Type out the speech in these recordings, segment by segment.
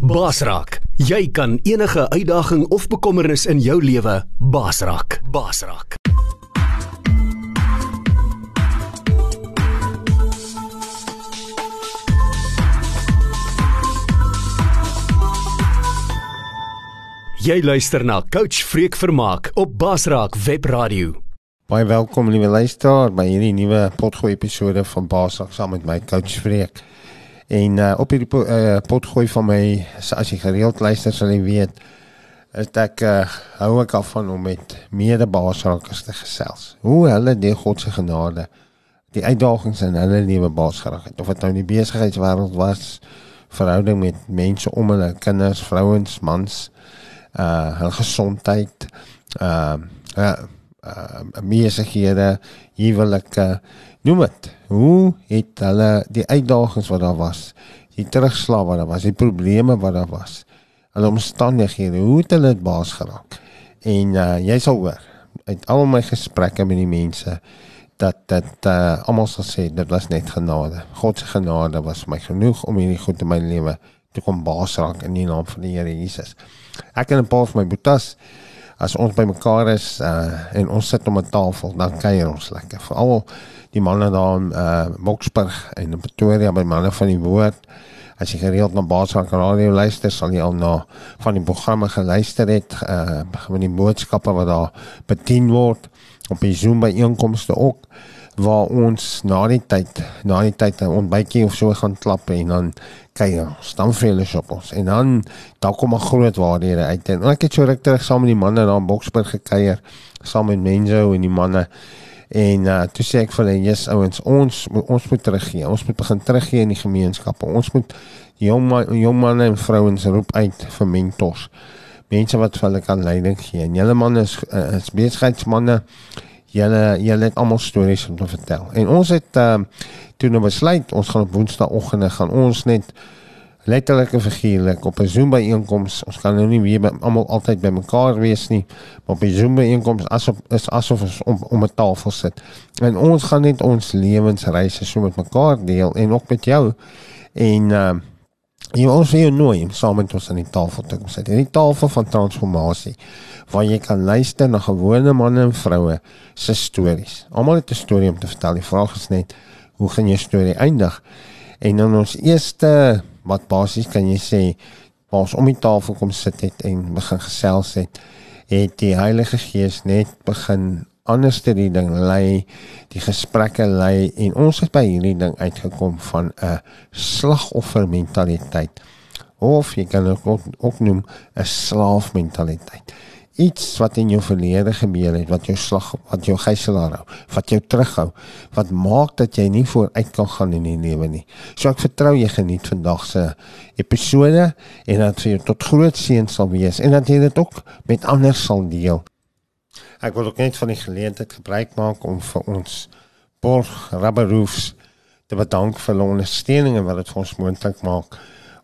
Basraak, jy kan enige uitdaging of bekommernis in jou lewe basraak. Basraak. Jy luister na Coach Freek Vermaak op Basraak Webradio. Baie welkom liewe luisteraar by hierdie nuwe potgooi episode van Basraak saam met my Coach Freek. En uh, op hierdie po, uh, potgooi van my as jy gereeld luister sal jy weet is ek uh, hou ek af van om met medebaasrakers te gesels. Hoe hulle deur God se genade die uitdagings in hulle lewe baas geraak het. Of dit nou in die besigheidswêreld was, verhouding met mense om hulle, kinders, vrouens, mans, uh hul gesondheid, uh uh, uh besighede, huwelike, noem dit hoe het hulle die uitdagings wat daar was, die terugslag wat daar was, die probleme wat daar was, hulle omstandighede, hoe het hulle dit baas geraak? En uh, jy sal hoor uit al my gesprekke met die mense dat dat uh, almal sal sê dit was net genade. God se genade was my genoeg om hierdie goed in my lewe te kom baas raak in die naam van die Here Jesus. Ek en 'n paar van my boetas as ons bymekaar is uh, en ons sit om 'n tafel, dan kuier ons lekker. Veral die manne daar in uh Boksburg en in Pretoria by manne van die woord. As jy gereeld na Baasrak Radio luister, sal jy al na van die programme geluister het, uh van die boodskappe wat daar bedien word op die Zoom byeenkomste ook waar ons na die tyd na die tyd 'n ontbytjie of so gaan klap en dan kyk ons dan fellowship ons en dan daar kom 'n groot waardere uit en ek het so ruk terug saam met die manne daar in Boksburg gekuier saam met Menzo en die manne En uh toe sê ek vir hulle, "Jesus ouens, ons ons moet teruggee. Ons moet begin teruggee in die gemeenskappe. Ons moet jong man, jong manne en vrouens roep uit vir mentors. Mense wat vir hulle kan leiding gee. En julle manne is uh, is besigheidsmanne. Julle julle het almal stories om te vertel. En ons het uh toe nou besluit ons gaan op Woensdaagoggende gaan ons net letterlik en figuurlik op 'n Zoom byeenkoms. Ons kan nou nie weer almal altyd bymekaar wees nie, maar op 'n Zoom byeenkoms asof is asof ons om om 'n tafel sit. En ons gaan net ons lewensreise so met mekaar deel en ook met jou. En uh jy ons wil jou nooi om saam met ons aan die tafel te kom sit. Die tafel van transformasie waar jy kan luister na gewone manne en vroue se stories. Almal het 'n storie om te vertel. Die vraag is net hoe gaan jy storie eindig? En dan ons eerste wat basies kan jy sê ons om die tafel kom sit het en begin gesels het het die Heilige Gees net begin anders te die ding lei die gesprekke lei en ons het by hierdie ding uitgekom van 'n slagoffer mentaliteit of jy kan ook ook noem 'n slaaf mentaliteit iets wat in jou verlede gebeur het wat jou slag wat jou gijslaar hou wat jou terughou wat maak dat jy nie vooruit kan gaan in die lewe nie. So ek vertrou jy geniet vandag se episode en dat vir jou tot groot seën sal wees en dat jy dit ook met ander sal deel ek wil ook net van die geleentheid gebruik maak om vir ons borg rubberroofs te bedank vir hulle ondersteuning en wat dit vir ons moontlik maak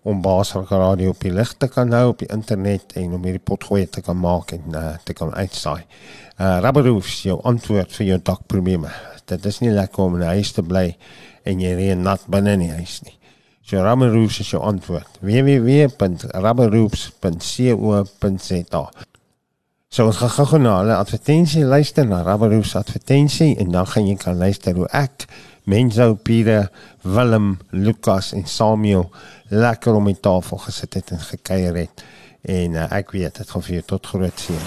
om Basel Radio op die lig te kan hou op die internet en om hierdie potgooi te kan maak en uh, te kan uitsaai. Uh Rubberroofs jou antwoord vir jou dakprobleme. Dit is nie lekker om in 'n huis te bly en jy reën nat binne in die huis nie. So Rubberroofs is jou antwoord. www.rubberroofs.co.za. So ons gaan gou na hulle advertensie luister na Rubberroofs advertensie en dan gaan jy kan luister hoe ek Menzo, Pieter, Willem, Lukas en Samuel lekker om die tafel gesit het en gekuier het. En uh, ek weet dit gaan vir jou tot groot seën.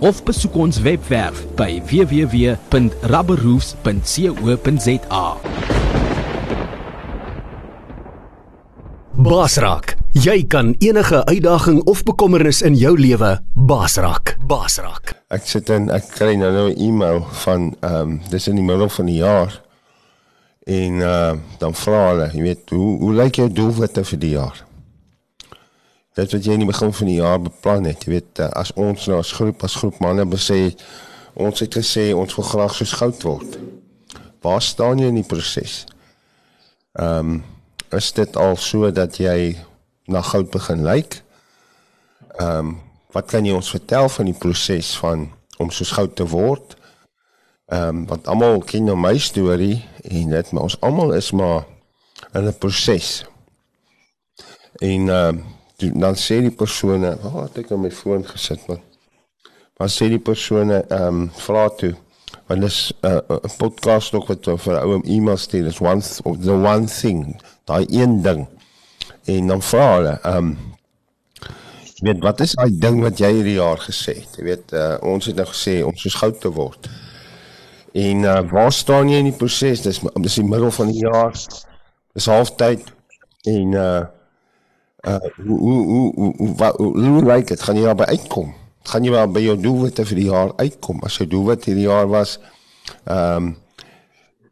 of besoek ons webwerf by www.rubberroofs.co.za. Basrak, jy kan enige uitdaging of bekommernis in jou lewe basrak. Basrak. Ek sit in ek kry nou nou 'n e-mail van ehm um, dis in die middel van die jaar En uh dan vra hulle, jy weet, hoe hoe lyk jou doelwitte vir die jaar? Dit wat jy in die begin van die jaar beplan het, jy weet, uh, as ons nou as groep as groep manne besê ons het gesê ons wil graag soos goud word. Waar staan jy in die proses? Ehm um, is dit al so dat jy na goud begin lyk? Ehm um, wat kan jy ons vertel van die proses van om soos goud te word? Ehm um, want almal ken nou my storie en dit maar ons almal is maar in 'n proses. En ehm uh, dan sê die persone, "Wat oh, het ek op my foon gesit man?" Maar sê die persone ehm um, vra toe want dis eh, 'n uh, podcast nog wat vir ou e-mail stuur is one the one thing, daai een ding. En dan vra hulle ehm um, weet wat is daai ding wat jy hierdie jaar gesê het? Jy weet uh, ons het nou gesê ons is goud te word. En uh, waar staan jy in die proses? Dis dis die middel van die jaar. Dis halftyd en uh uh hoe hoe hoe hoe wat hoe lyk dit? Gaan jy daarby uitkom? Gaan jy by jou doelwitte vir die jaar uitkom? As jou doelwit hierdie jaar was ehm um,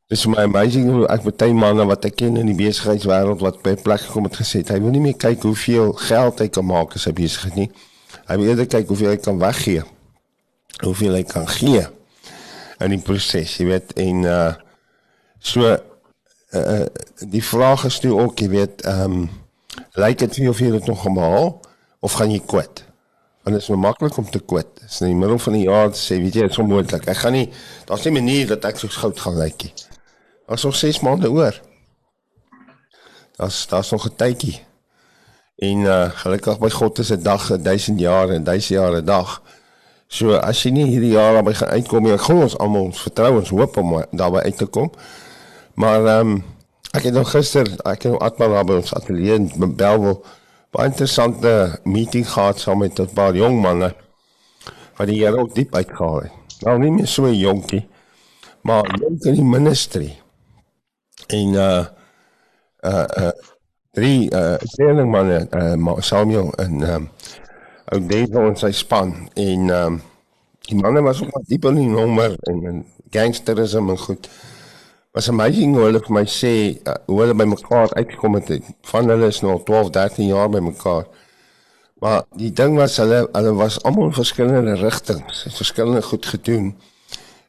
Dis my amazing hoe ek baie manne wat ek ken in die besigheidswêreld wat by plek gekom het gesê, hy wil nie meer kyk hoeveel geld hy kan maak as hy besig is nie. Hy wil eerder kyk hoeveel hy kan weggee. Hoeveel hy kan gee in die proses, jy weet, en uh so uh die vraag is toe ook, jy weet, ehm um, lyk dit vir of jy dit nog gemaal of gaan jy kwit? Want dit is nou maklik om te kwit. Dit is in die middel van die jaar sê, weet jy, dit is onmoontlik. Ek gaan nie daar's nie 'n manier dat ek so goud gaan lyk nie. Daar's nog 6 maande oor. Daar's daar's nog 'n tydjie. En uh gelukkig by God is 'n dag 1000 jaar en 1000 jaar 'n dag. So as jy nie hierdie jaar daarby gaan uitkom nie, ek glo ons almal ons vertrou ons hoop om daarby uit te kom. Maar ehm um, ek het nou gister, ek het nou Atman daar by ons ateljee in Belwel baie interessante meeting gehad saam met 'n paar jong manne wat die Here ook diep uitgehaal het. Nou nie meer so jonkie, maar jonk in die ministry. En uh uh uh drie uh leerling manne, uh Samuel en ehm um, ou Dave en sy span en ehm um, die manne was ook diep in die nommer en en gangsterisme en goed. Was amazing hoe hulle my sê uh, hoe hulle by mekaar uitgekom het. Van hulle is nou al 12, 13 jaar by mekaar. Maar die ding was hulle hulle was almal in verskillende rigtings, het verskillende goed gedoen.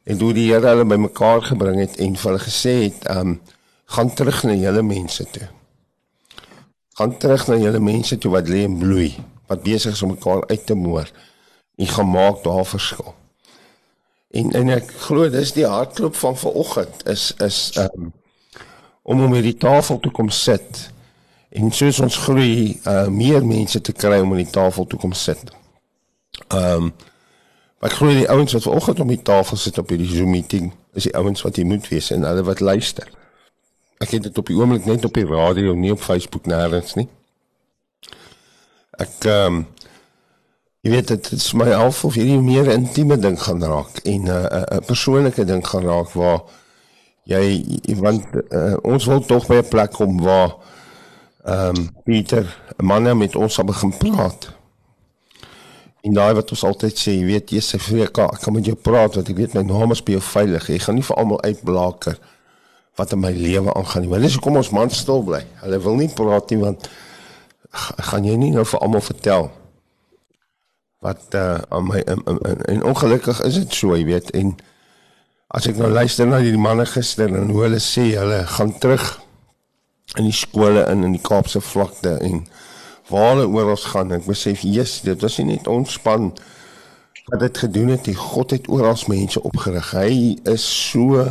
En hoe die Here hulle by mekaar gebring het en vir hulle gesê het, ehm um, gaan terug na julle mense toe. Gaan terug na julle mense toe wat lê en bloei wat besig is om mekaar uit te moer en gemaak daar verskil. En en ek glo dis die hartklop van vanoggend is is um, om om hierdie tafel te kom sit en soos ons groei uh, meer mense te kry om aan die tafel toe kom sit. Ehm um, ek glo die ouens wat vanoggend om die tafel sit op hierdie Zoom meeting is die ouens wat jy moet wees en hulle wat luister. Ek het dit op die oomblik net op die radio, nie op Facebook nêrens nie ek ehm um, jy weet dit is my half of hierdie meer intieme ding gaan raak en 'n uh, 'n uh, uh, persoonlike ding gaan raak waar jy want uh, ons wil tog by 'n plek kom waar ehm um, Pieter 'n man met ons sal begin praat. En daai wat ons altyd sê, jy weet jy sê vir ek kan met jou praat want ek weet my naam is by jou veilig. Jy gaan nie vir almal uitblaker wat in my lewe aangaan nie. Want dis hoekom ons man stil bly. Hulle wil nie praat nie want gaan jy nie nou vir almal vertel wat uh aan my en, en, en ongelukkig is dit so, jy weet, en as ek nou luister na die manne gister en hoe hulle sê hulle gaan terug in die skole in in die Kaapse vlakte en waar hulle oral gaan, ek besef, Jesus, dit was nie net ontspan wat dit gedoen het, die God het oral mense opgerig. Hy is so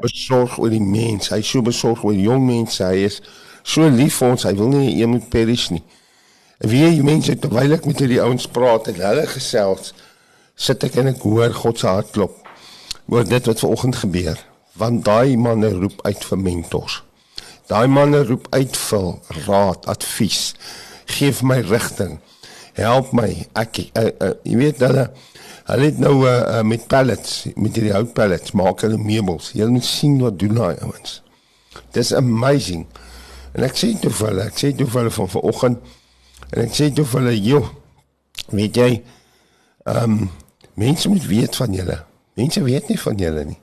besorg oor die mens. Hy is so besorg oor jong mense. Hy is so lief vir ons. Hy wil nie jy moet perish nie. Wie jy mense terwyl ek met hierdie ouens praat en hulle gesels, sit ek en ek hoor God se hart klop oor dit wat vanoggend gebeur. Want daai manne roep uit vir mentors. Daai manne roep uit vir raad, advies. Geef my rigting. Help my. Ek uh, uh, jy weet hulle hulle het nou uh, uh, met pallets, met hierdie houtpallets maak hulle meubels. Jy moet sien wat doen daai ouens. Dis amazing. En ek sê toe vir hulle, ek sê toe vir hulle van vanoggend en ek sê toe vir hulle, "Joh, weet jy, ehm um, mense moet weet van julle. Mense weet nie van julle nie.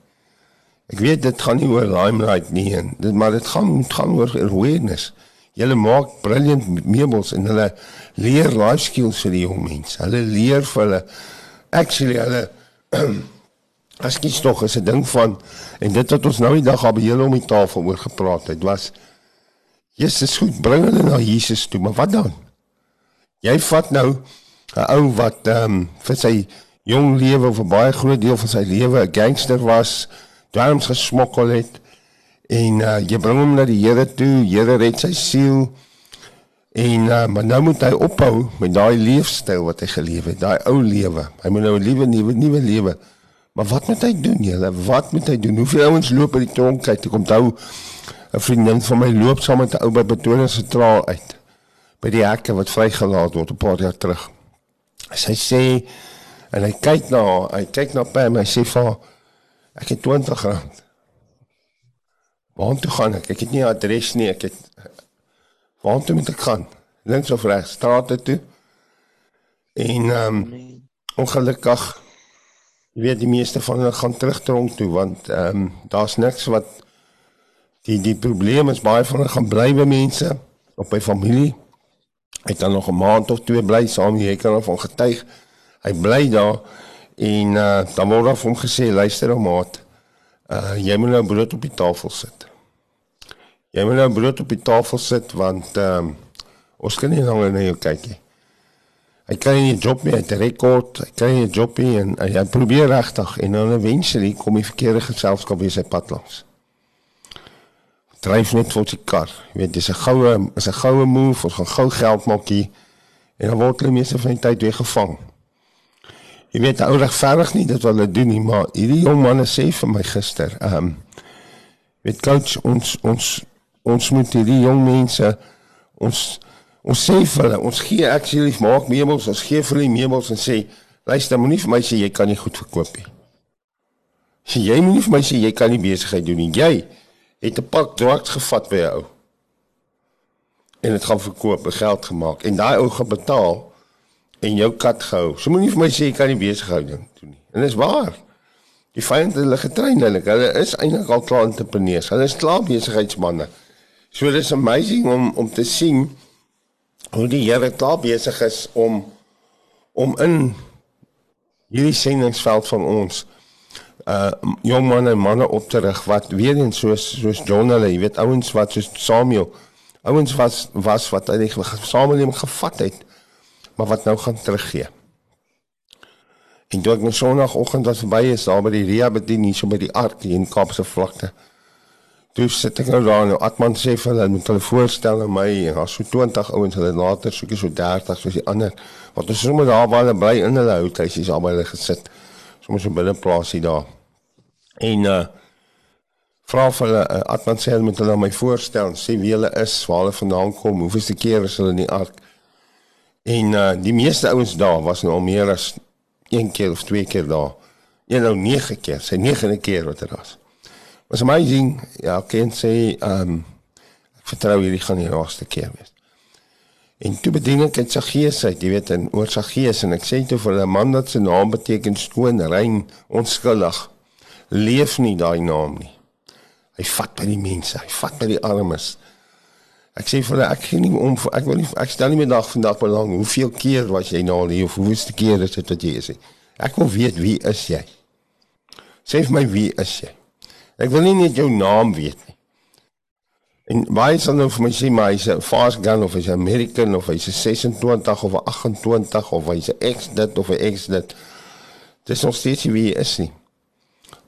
Ek weet dit gaan nie oor limelight nie en dit maar dit gaan gaan oor awareness. Julle maak brilliant meubels en hulle leer life skills vir die jong mense. Hulle leer vir hulle actually hulle as kies tog is 'n ding van en dit wat ons nou die dag by julle om die tafel oor gepraat het was Jesus goed bring hulle na Jesus toe, maar wat dan? Jy vat nou 'n ou wat ehm um, vir sy jong lewe 'n baie groot deel van sy lewe 'n gangster was, dwelms gesmokkel het en uh, jy bring hom na die Here toe, Here red sy siel. En uh, maar nou moet hy ophou met daai leefstyl wat hy geleef het, daai ou lewe. Hy moet nou 'n nuwe nuwe nuwe lewe. Maar wat moet hy doen julle? Wat moet hy doen? Hoeveel ouens loop by die tronk uit? Ek onthou 'n vriendin van my loop saam met 'n ou by Pretoria se traal uit by die hekke wat vrygelaat word 'n paar jaar terug. Sy sê en hy kyk na haar, hy kyk na Pam en hy sê vir haar ek het 20 rand. Waar toe gaan ek? Ek het nie 'n adres nie. Ek het Waar toe moet ek gaan? Links of regs? Straat toe. En ehm um, ongelukkig jy weet die meeste van hulle gaan terug tronk toe want ehm um, daar's niks wat die die probleem is baie van hulle gaan bly by mense op by familie. Hy het dan nog 'n maand of twee bly saam jy kan van getuig. Hy bly daar en uh, dan word af hom gesê luister ou maat. Uh jy moet nou brood op die tafel sit. Jy moet nou brood op die tafel sit want um, ons kan nie langer na jou kyk nie. Hy kry nie 'n job meer, hy het rekord, hy kry nie 'n job nie en hy, hy probeer regtig en dan eventually kom hy verkeerde geselskap by sy pad langs. Dryf net vir sy kar. Jy weet dis 'n goue is 'n goue move, ons gaan gou geld maak hier en dan word hulle meeste van die tyd weer gevang. Jy weet ou regverdig nie dit wat hulle doen nie, maar hierdie jong manne sê vir my gister, ehm um, weet coach ons ons ons moet hierdie jong mense ons ons sê vir hulle ons gee actually maak meubels ons gee vir hulle meubels en sê luister moenie vir my sê jy kan nie goed verkoop nie sê jy moenie vir my sê jy kan nie besigheid doen nie jy het 'n pak drugs gevat by jou en dit gaan verkoop geld gemaak en daai ou gaan betaal en jou kat gehou so moenie vir my sê jy kan nie besigheid doen nie en dit is waar Die vyande hulle getrein hulle. Hulle is eintlik al klaar entrepreneurs. Hulle is klaar besigheidsmense. So dit is amazing om om te sien hoe die Here klaar besig is om om in hierdie sendingveld van ons uh jong manne en manne op te rig wat weer eens soos soos John hulle, jy weet ouens wat soos Samuel ouens was was wat hy samelewing gevat het maar wat nou gaan teruggee. En toe ek nou sonoggend was verby is daar by die Ria bediening so by die ark hier in Kaapse vlakte. Toe sit ek nou daar en Atman sê vir hulle moet hulle voorstel aan my en daar's so 20 ouens hulle later soek so 30 soos die ander wat ons sommer daar waar hulle bly in hulle houthuisies al by hulle gesit. Sommige so binne plaasie daar. En uh vra vir hulle uh, Atman sê hulle moet hulle my voorstel sê wie hulle is, waar hulle vandaan kom, hoeveelste keer is hulle in die ark. En uh die meeste ouens daar was nou al meer as een keer of twee keer daar. Een nou nege keer, sy negende keer wat dit er was was amazing. Ja, kan sê ehm um, ek vertrou hierdie gaan die laaste keer wees. En toe bedien ek dit Saggeus uit, jy weet, in oor Saggeus en ek sê toe vir 'n man dat se naam beteken skoon, rein, onskuldig. Leef nie daai naam nie. Hy vat by die mense, hy vat by die armes. Ek sê vir hulle ek gee nie om ek wil nie ek stel nie meer dag vandag belang hoeveel keer was jy nou al hier of hoeveel keer is dit wat jy is. Ek wil weet wie is jy? Sê vir my wie is jy? Ek wil nie net jou naam weet nie. En baie sal nou vir my sê maar hy's 'n fast gun of hy's 'n American of hy's 'n 26 of 'n 28 of hy's ex dit of 'n ex dit. Dis nog steeds wie hy is nie.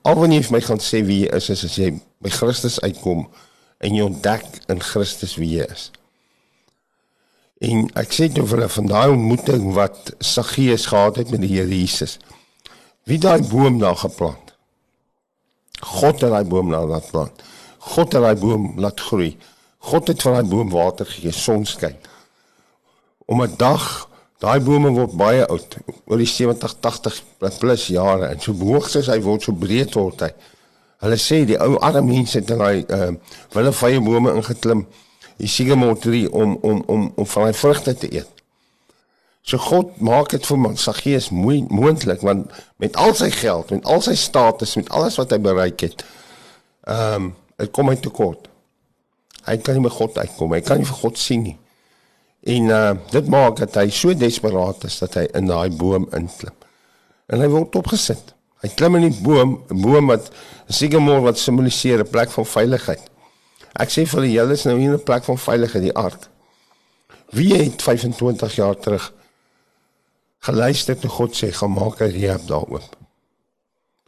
Al wanneer jy vir my gaan sê wie jy is, is as jy by Christus uitkom en jy ontdek in Christus wie jy is. En ek sê toe vir hulle van daai ontmoeting wat Saggeus gehad het met die Here Jesus. Wie daai boom daar geplant? God het daai boom laat plant. God het daai boom laat groei. God het vir daai boom water gegee, sonskyn. Om 'n dag daai bome word baie oud, oor die 70, 80 plus jare en so hoog soos hy word, so breed word hy. Hulle sê die ou arme mense het daai uh wille vye bome ingeklim, die tree om om om om van hy vrugte te eet. So God maak dit vir Saggeus moontlik want met al sy geld, met al sy status, met alles wat hy bereik het, Ehm um, kom uit tekort. Hy kan nie by God uitkom. Hy kan nie vir God sien nie. En uh dit maak dat hy so desperaat is dat hy in daai boom inklim. En hy word opgesit. Hy klim in die boom, 'n boom wat 'n sycamore wat simboliseer 'n plek van veiligheid. Ek sê vir julle is nou hier 'n plek van veiligheid die ark. Wie het 25 jaar terug geluister toe God sê gaan maak 'n reep daar oop.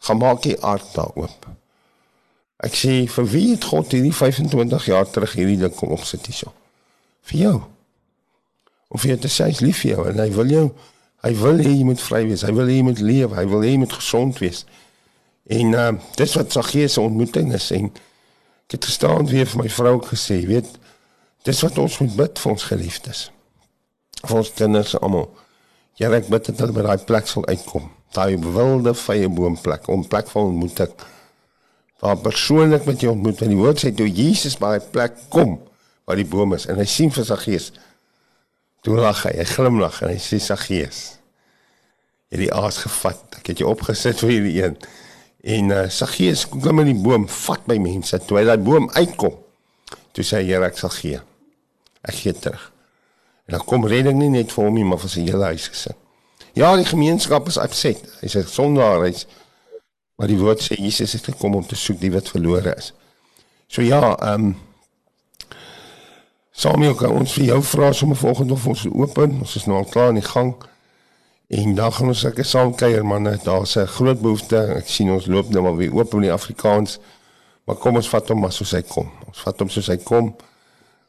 Gaan maak die ark daar oop. Ek sê vir wie het God hierdie 25 jaar terug hierdie ding kom opsit hierso? Vir jou. Of jy te sê hy's lief vir jou en hy wil jou hy wil hê jy moet vry wees. Hy wil hê jy moet leef. Hy wil hê jy moet gesond wees. En uh dis wat Saggeus se ontmoeting is en ek het gestaan weer vir my vrou gesê, weet, dis wat ons moet bid vir ons geliefdes. Vir ons kinders almal. Here, ek bid dat hulle by daai plek sal uitkom. Daai wilde vrye boomplek, 'n plek van ontmoeting. Waar persoonlik met jou ontmoet. En die woord sê toe Jesus by daai plek kom waar die boom is en hy sien vir Saggeus. Toe lag hy, hy glimlag en hy sê Saggeus, het die aas gevat. Ek het jou opgesit vir hierdie een. En uh, Saggeus klim in die boom, vat my mense. Toe hy daai boom uitkom, toe sê hy, Here, ek sal gee. Ek gee terug. En dan kom redding nie net vir hom nie, maar vir sy hele huis gesin. Ja, die gemeenskap is upset. Hy sê sondaar hy's maar die woord sê Jesus het gekom om te soek die wat verlore is. So ja, ehm um, Samuel, kan ons vir jou vra sommer volgende of ons open? Ons is nou al klaar in die gang. En dan gaan ons seker saam kuier man, daar's 'n groot behoefte. Ek sien ons loop nou maar weer oop in die Afrikaans. Maar kom ons vat hom maar soos hy kom. Ons vat hom soos hy kom.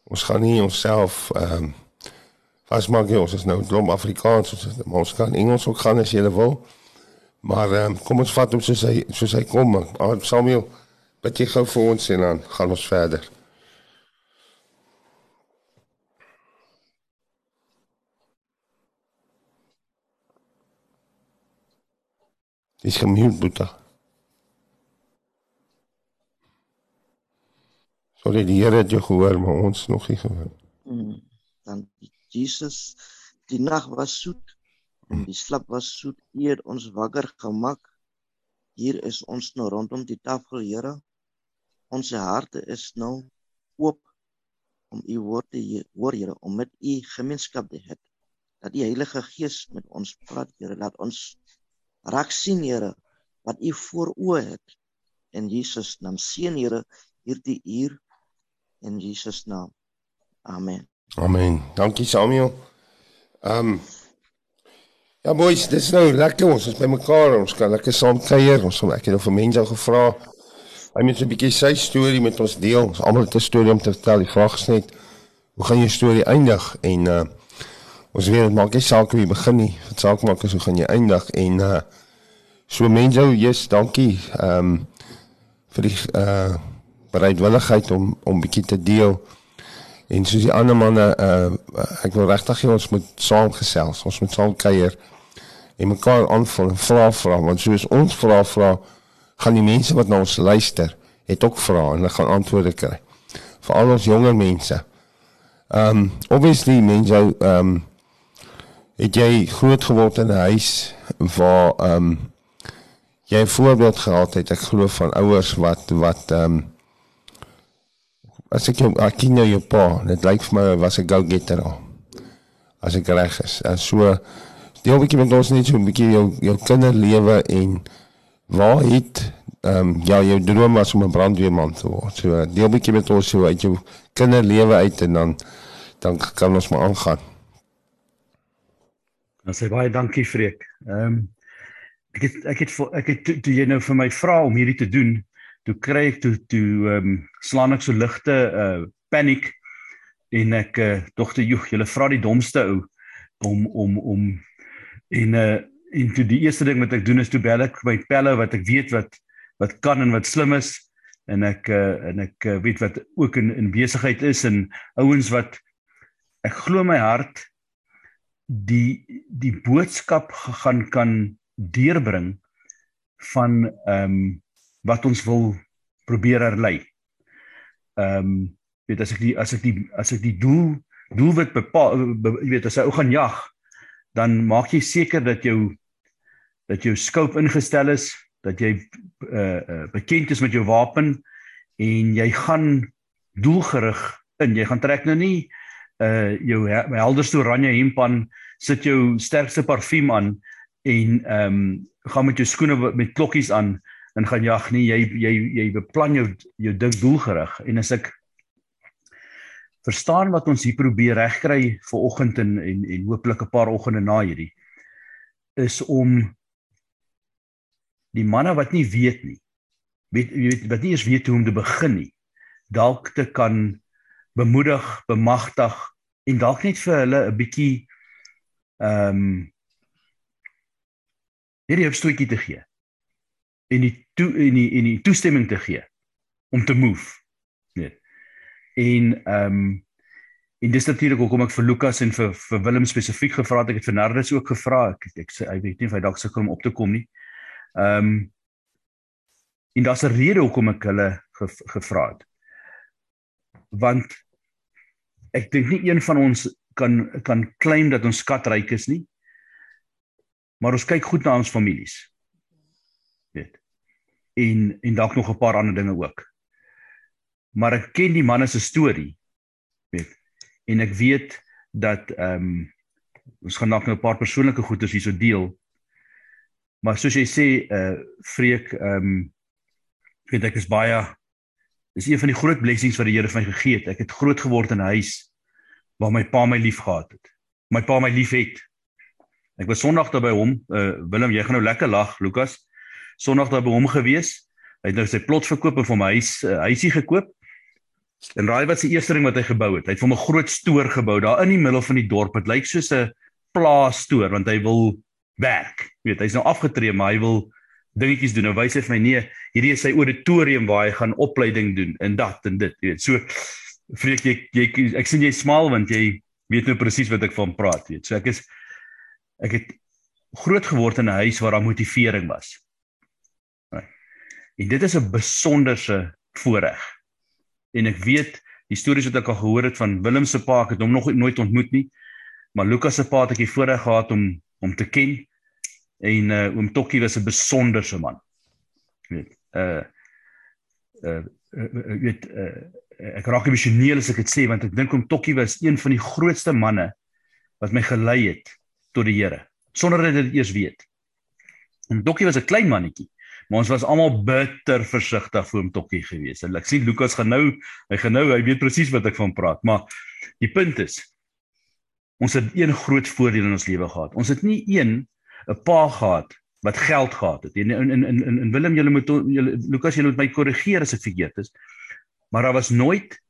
Ons gaan nie onsself ehm um, vas maak nie. Ons is nou dom Afrikaans. Ons, maar ons kan Engels ook gaan as jy wil. Maar ehm um, kom ons vat hom soos hy soos hy kom. Samuel, wat jy gou vir ons sê dan gaan ons verder. Dis gemute, Boeta. Sorry, die Here het jou gehoor, maar ons nog nie gehoor. Mm, dan Jesus, die nag was soet en die slap was soet eer ons wakker gemaak. Hier is ons nou rondom die tafel, Here. Ons harte is nou oop om u woord te hoor, Here, om met u gemeenskap te hê. Dat die Heilige Gees met ons praat, Here, laat ons raak sien Here wat u voor oë het. In Jesus naam. Seën Here hierdie uur. In Jesus naam. Amen. Amen. Dankie Samuel. Ehm um, ja boys dis nou lekker. Ons is by mekaar. Ons kan lekker saam kuier. Ons het ek het nou vir mense gevra. Hy moet 'n bietjie sy storie met ons deel. Ons almal het 'n storie om te vertel. Die vraag is net hoe gaan jou storie eindig? En uh Ons weet dit maak nie saak hoe jy begin nie. Dit saak maak is hoe gaan jy eindig en uh so mense, Jesus, dankie ehm um, vir die uh bereidwilligheid om om bietjie te deel. En soos die ander manne uh ek wil regtig hê ons moet saam gesels. Ons moet saam kuier en mekaar aanvul en vra vra want soos ons vra vra gaan die mense wat na ons luister het ook vra en hulle gaan antwoorde kry. Veral ons jonger mense. Um obviously mense um het jy groot geword in 'n huis waar ehm um, jy 'n voorbeeld gehad het ek glo van ouers wat wat ehm um, as ek jou ek ken jou pa dit lyk vir my was 'n go-getter al as ek reg is. En so deel 'n bietjie met ons net so 'n bietjie jou jou kinderlewe en waar het ehm um, ja jou droom was om 'n brandweerman te word. So deel 'n bietjie met ons so uit jou kinderlewe uit en dan dan kan ons maar aangaan Dan sê baie dankie Freek. Ehm um, ek het ek het ek het toe, toe jy nou vir my vra om hierdie te doen, toe kry ek toe toe ehm um, slaan ek so ligte uh paniek en ek uh, dogter joeg, jy vra die domste ou om om om en uh en toe die eerste ding wat ek doen is toe bel ek my pelle wat ek weet wat wat kan en wat slim is en ek uh, en ek uh, weet wat ook in in besigheid is en ouens wat ek glo my hart die die boodskap gaan kan deurbring van ehm um, wat ons wil probeer herlei. Ehm um, weet as ek die as ek die as ek die doel doelwit bepaal jy weet as jy ou gaan jag dan maak jy seker dat jou dat jou scope ingestel is dat jy uh, uh bekend is met jou wapen en jy gaan doelgerig in. Jy gaan trek nou nie uh jou helderste oranje hemp aan, sit jou sterkste parfuum aan en ehm um, gaan met jou skoene met klokkies aan en gaan jag nie. Jy jy jy beplan jou jou ding doelgerig en as ek verstaan wat ons hier probeer regkry vir oggend en en en hooplik 'n paar oggende na hierdie is om die manne wat nie weet nie weet weet wat nie eens weet hoe om te begin nie dalk te kan bemoedig, bemagtig en dalk net vir hulle 'n bietjie ehm um, hierdie opstootjie te gee. En die toe en die en die toestemming te gee om te move. Net. En ehm um, en dis natuurlik hoekom ek vir Lukas en vir vir Willem spesifiek gevra het. Ek het vir Nardus ook gevra. Ek ek ek weet nie of hy dalk sukkel om op te kom nie. Ehm um, en daar's 'n rede hoekom ek hulle gevra het want ek dink nie een van ons kan kan claim dat ons skatryk is nie. Maar ons kyk goed na ons families. Weet. En en dalk nog 'n paar ander dinge ook. Maar ek ken die manne se storie. Weet. En ek weet dat ehm um, ons gaan dalk nou 'n paar persoonlike goedes hierso deel. Maar soos jy sê, uh Freek, ehm um, weet ek is baie Dis een van die groot blessings wat die Here vir my gegee het. Ek het groot geword in 'n huis waar my pa my liefgehad het. My pa my liefhet. Ek was Sondag daar by hom. Uh Willem, jy gaan nou lekker lag, Lukas. Sondag daar by hom gewees. Hy het nou sy plot verkoop en vir my huis uh, huisie gekoop. En raai wat se eerste ding wat hy gebou het? Hy het vir 'n groot stoor gebou daar in die middel van die dorp. Dit lyk soos 'n plaasstoor want hy wil werk. Jy weet, hy's nou afgetree, maar hy wil dingetjies doen. Nou wys hy vir my nee, hierdie is sy auditorium waar hy gaan opleiding doen en dat en dit, jy weet. So vreek jy, jy ek sien jy smaal want jy weet nou presies wat ek van praat, weet. So ek is ek het groot geword in 'n huis waar daar motivering was. En dit is 'n besonderse voorreg. En ek weet die stories wat ek al gehoor het van Willem se pa, ek het hom nog nooit ontmoet nie, maar Lukas se pa het ek die voorreg gehad om om te ken en uh, oom Tokkie was 'n besonderse man. Weet, uh uh weet uh, ek raak emosioneel as ek dit sê want ek dink oom Tokkie was een van die grootste manne wat my gelei het tot die Here sonder dat ek dit eers weet. Oom Tokkie was 'n klein mannetjie, maar ons was almal bitter versigtig vir oom Tokkie gewees. En ek sien Lukas gaan nou, hy gaan nou, hy weet presies wat ek van praat, maar die punt is ons het een groot voordeel in ons lewe gehad. Ons het nie een 'n pa gehad wat geld gehad het. En in in in in Willem julle moet julle Lukas julle moet my korrigeer as ek verkeerd is. Maar daar was nooit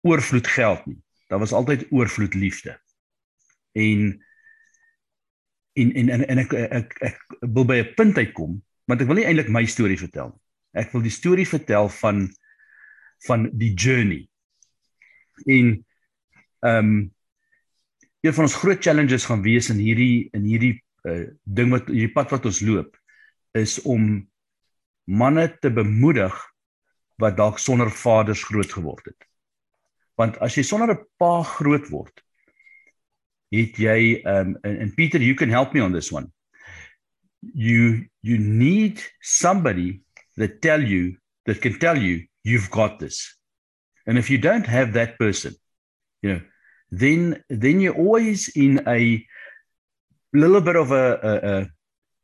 oorvloed geld nie. Daar was altyd oorvloed liefde. En en en en, en ek, ek ek ek wil by 'n punt uitkom want ek wil nie eintlik my storie vertel nie. Ek wil die storie vertel van van die journey. En ehm um, een van ons groot challenges gaan wees in hierdie in hierdie uh, ding wat hierdie pad wat ons loop is om manne te bemoedig wat dalk sonder vaders groot geword het. Want as jy sonder 'n pa groot word, het jy um and, and Peter you can help me on this one. You you need somebody that tell you that can tell you you've got this. And if you don't have that person, you know, then then you're always in a little bit of a,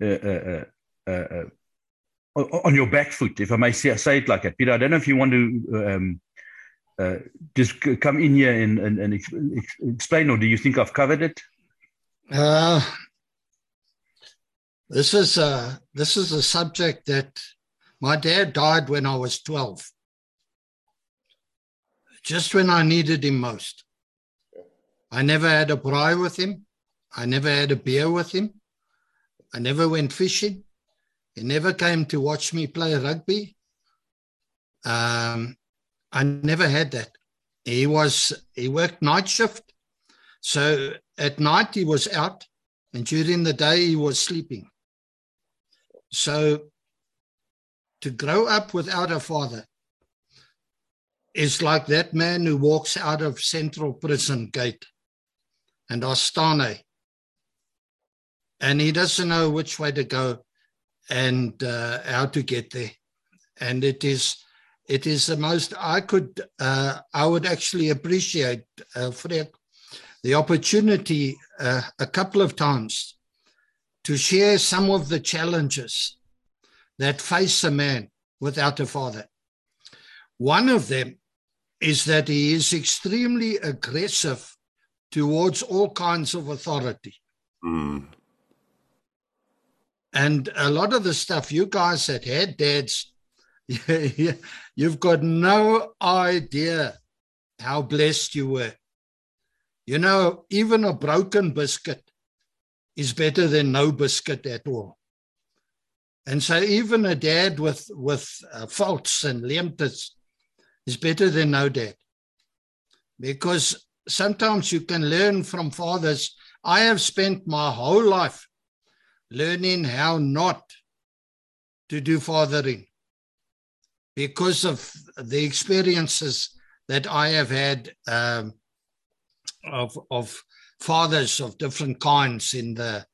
a, a, a on your back foot, if I may say, say, it like that. Peter, I don't know if you want to um, uh, just come in here and, and, and ex explain, or do you think I've covered it? Uh, this is a, this is a subject that my dad died when I was 12, just when I needed him most. I never had a braai with him. I never had a beer with him. I never went fishing. He never came to watch me play rugby. Um, I never had that. He was he worked night shift, so at night he was out, and during the day he was sleeping. So to grow up without a father is like that man who walks out of Central Prison Gate and Astane. And he doesn't know which way to go and uh, how to get there. and it is it is the most I could uh, I would actually appreciate uh, Fred, the opportunity uh, a couple of times to share some of the challenges that face a man without a father. One of them is that he is extremely aggressive towards all kinds of authority. Mm. And a lot of the stuff you guys that had dads, you've got no idea how blessed you were. You know, even a broken biscuit is better than no biscuit at all. And so even a dad with with uh, faults and leemtes is better than no dad. Because sometimes you can learn from fathers. I have spent my whole life learning how not to do fathering because of the experiences that I have had um, of, of fathers of different kinds in the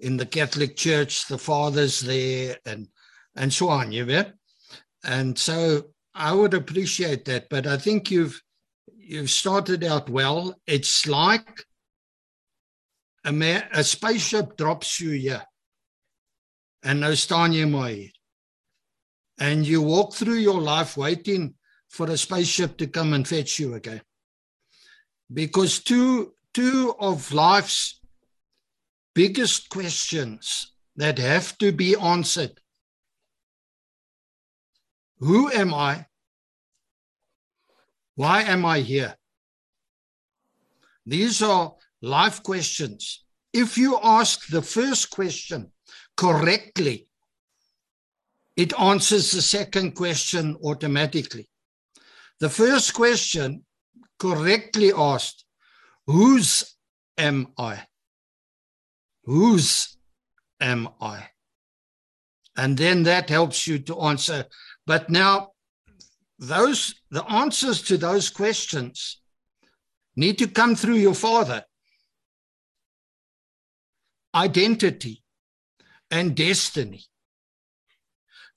in the Catholic Church, the fathers there, and and so on. You know, and so I would appreciate that. But I think you've you've started out well. It's like a a spaceship drops you here, and nou staan jy maar. And you walk through your life waiting for a spaceship to come and fetch you again. Because two two of life's biggest questions that have to be answered. Who am I? Why am I here? These are life questions. If you ask the first question correctly, it answers the second question automatically. The first question correctly asked, whose am I? Whose am I? And then that helps you to answer. But now those the answers to those questions need to come through your father. Identity and destiny.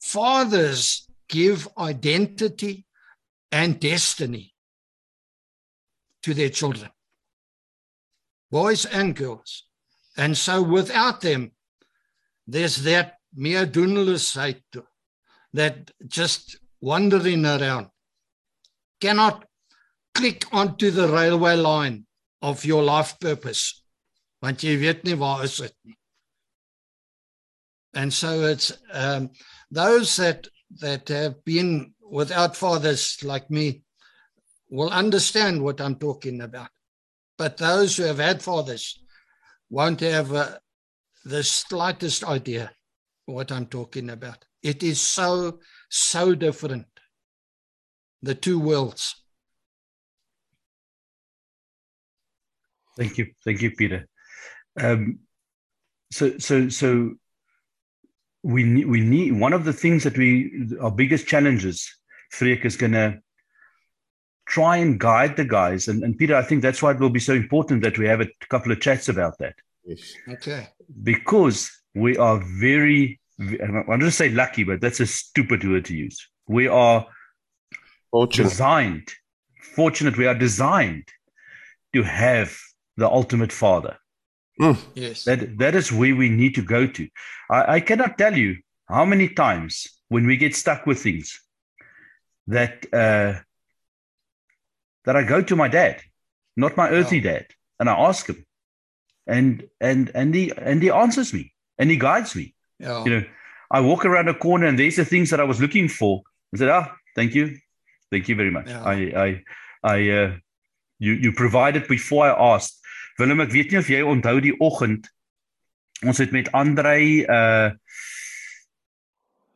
Fathers give identity and destiny to their children. Boys and girls. And so without them there's that mere doenloosheid that just wandering around cannot click onto the railway line of your life purpose want jy weet nie waar is dit nie. And so it's um those that that have been without fathers like me will understand what I'm talking about. But those who have had fathers won't have uh, the slightest idea what I'm talking about. It is so so different the two worlds. Thank you. Thank you peter. Um so so so we need we need one of the things that we our biggest challenges Freek is going to try and guide the guys. And, and Peter I think that's why it will be so important that we have a couple of chats about that. Yes. okay. Because we are very I'm going to say lucky but that's a stupid word to use. We are Fortunate. designed fortunate we are designed to have the ultimate father. Yes. That that is where we need to go to. I, I cannot tell you how many times when we get stuck with things that uh that I go to my dad not my earthly dad and I ask him and and and he and he answers me and he guides me yeah you know I walk around a corner and there's the things that I was looking for. I said ah thank you. Thank you very much. Yeah. I I I uh you you provided before I asked. Willem ek weet nie of jy onthou die oggend ons het met Andrei uh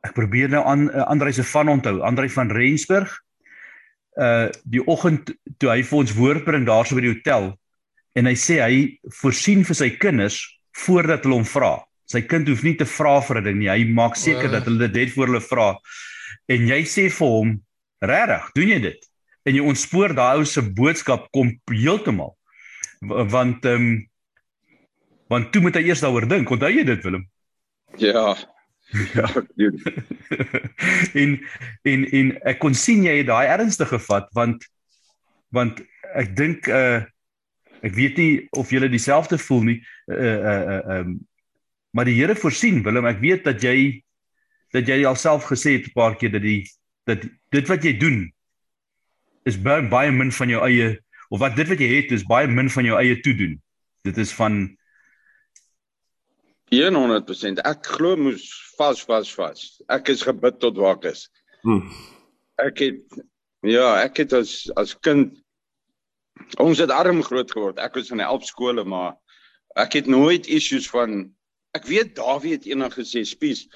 ek probeer nou aan uh, Andrei se van onthou Andrei van Rensburg. Uh die oggend toe hy vir ons woord bring daarso by die hotel en hy sê hy voorsien vir sy kinders voordat hulle hom vra sy kind hoef nie te vra vir 'n ding nie. Hy maak seker Uh. dat hulle dit net voor hulle vra. En jy sê vir hom regtig doen jy dit? En jy ontspoor daai ou se boodskap kom heeltemal. Want ehm um, want toe moet hy eers daaroor dink. Onthou jy dit Willem? Ja. Ja, doen. en en en ek kon sien jy het daai ernstig gevat want want ek dink uh ek weet nie of julle dieselfde voel nie. Uh uh uh um maar die Here voorsien Willem ek weet dat jy dat jy alself gesê het 'n paar keer dat die dat dit wat jy doen is baie, baie min van jou eie of wat dit wat jy het is baie min van jou eie toedoen. Dit is van 100%. Ek glo moes vas vas vas. Ek is gebid tot waar ek is. Hmm. Ek het ja, ek het as as kind ons het arm groot geword. Ek was in 'n elf skole, maar ek het nooit issues van ek weet Dawie het eendag gesê, "Spies,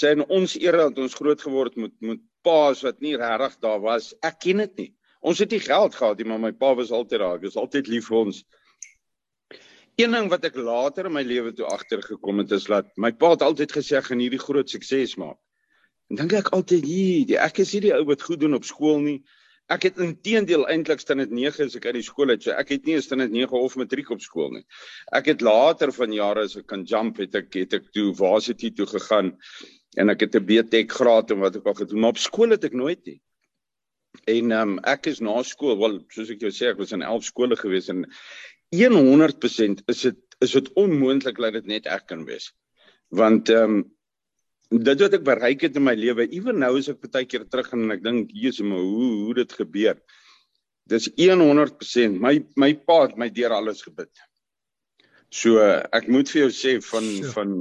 sê in ons era het ons groot geword met met paas wat nie regtig daar was. Ek ken dit nie. Ons het nie geld gehad nie, maar my pa was altyd daar. Hy was altyd lief vir ons. Een ding wat ek later in my lewe toe agtergekom het is dat my pa het altyd gesê gaan hierdie groot sukses maak. En dink ek altyd hier, ek is hierdie ou wat goed doen op skool nie. Ek het intedeel eintlik dit 9 as ek uit die skool uit. So ek het nie staan dit 9 of matriek op skool nie. Ek het later van jare as ek kan jump het ek het ek toe varsity toe gegaan en ek het 'n BTech graad en wat ek al gedoen, maar op skool het ek nooit nie. En ehm um, ek is na skool, wel soos ek jou sê, ek was in 11 skole gewees en 100% is dit is dit onmoontlik dat dit net ek kan wees. Want ehm um, dit wat ek bereik het in my lewe, ewen nou as ek baie keer terug gaan en ek dink, Jesus, maar hoe hoe dit gebeur. Dis 100% my my pa het my deur alles gebid. So ek moet vir jou sê van so. van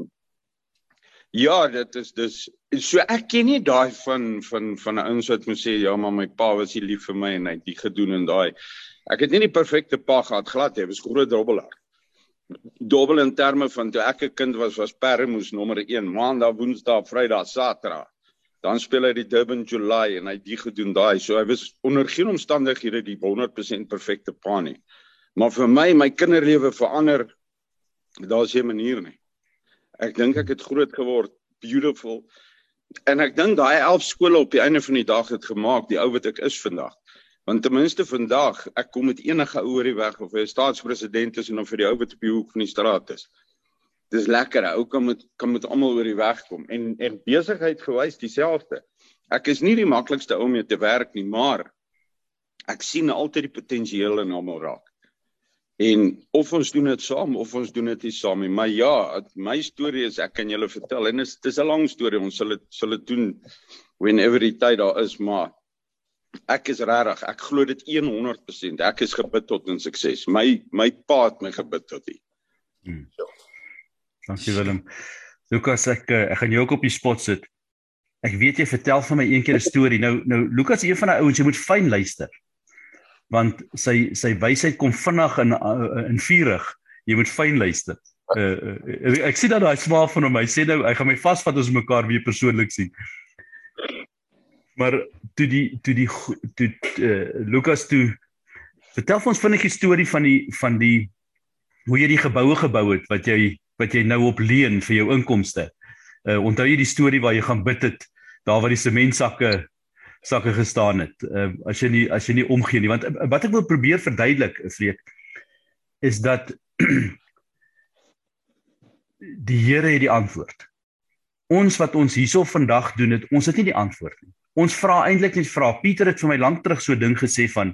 Ja, dit is dis so ek ken nie daai van van van 'n ouens wat moet sê ja, maar my pa was nie lief vir my en hy het dit gedoen en daai. Ek het nie die perfekte pa gehad glad hy was groot dobbelaar. Dobbel in terme van toe ek 'n kind was was Permoes nommer 1 maandag, woensdag, vrydag, saterdag. Dan speel hy die Durban July en hy het dit gedoen daai. So hy was onder geen omstandighede die 100% perfekte pa nie. Maar vir my my kinderlewe verander daar's 'n manier nie. Ek dink ek het groot geword, beautiful. En ek dink daai 11 skole op die einde van die dag het gemaak die ou wat ek is vandag. Want ten minste vandag, ek kom met enige ou oor die weg of hy 'n staatspresident is en of vir die ou wat op die hoek van die straat is. Dis lekker, ou kan met kan met almal oor die weg kom en en besigheid gewys dieselfde. Ek is nie die maklikste ou om mee te werk nie, maar ek sien altyd die potensiaal in almal raak. En of ons doen dit saam of ons doen dit nie saam nie. Maar ja, my storie is ek kan julle vertel en dit is dis 'n lang storie. Ons sal dit sal dit doen whenever die tyd daar is, maar ek is regtig, ek glo dit 100%. Ek is gebid tot in sukses. My my pa het my gebid tot hier. Hmm. Dankie Willem. Lukas, ek eh, ek gaan jou ook op die spot sit. Ek weet jy vertel van my een keer 'n storie. Nou nou Lukas is een van daai ouens jy moet fyn luister want sy sy wysheid kom vinnig in uh, in vurig. Jy moet fyn luister. Uh, uh, ek sien dat daai smaak van hom. Hy sê nou hy gaan my vasvat as ons mekaar weer persoonlik sien. Maar toe die toe die toe uh, Lukas toe vertel ons vinnig die storie van die van die hoe jy die geboue gebou het wat jy wat jy nou op leen vir jou inkomste. Uh onthou jy die storie waar jy gaan bid het daar waar die sementsakke sakke gestaan het. Uh, as jy nie as jy nie omgee nie want uh, wat ek wil probeer verduidelik, Vreek, is dat die Here het die antwoord. Ons wat ons hierso vandag doen het, ons het nie die antwoord nie. Ons vra eintlik net vra. Pieter het vir my lank terug so ding gesê van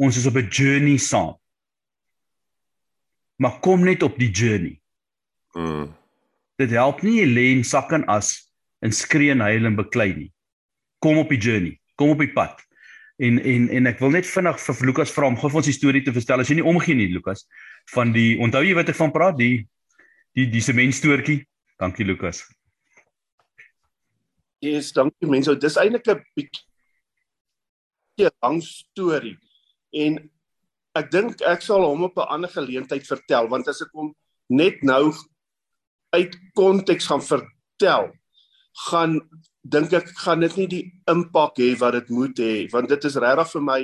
ons is op 'n journey saam. Maar kom net op die journey. Mm. Dit help nie jy lê in sak en as en skree en huil en beklei nie kom op die journey, kom op die pad. En en en ek wil net vinnig vir Lukas vra om gou vir ons die storie te vertel as jy nie omgee nie Lukas van die onthou jy wat ek van praat die die die sementstoortjie. Dankie Lukas. Yes, dankie mense. Dis eintlik 'n bietjie lang storie. En ek dink ek sal hom op 'n ander geleentheid vertel want as ek hom net nou uit konteks gaan vertel, gaan dink ek gaan dit nie die impak hê wat dit moet hê want dit is regtig vir my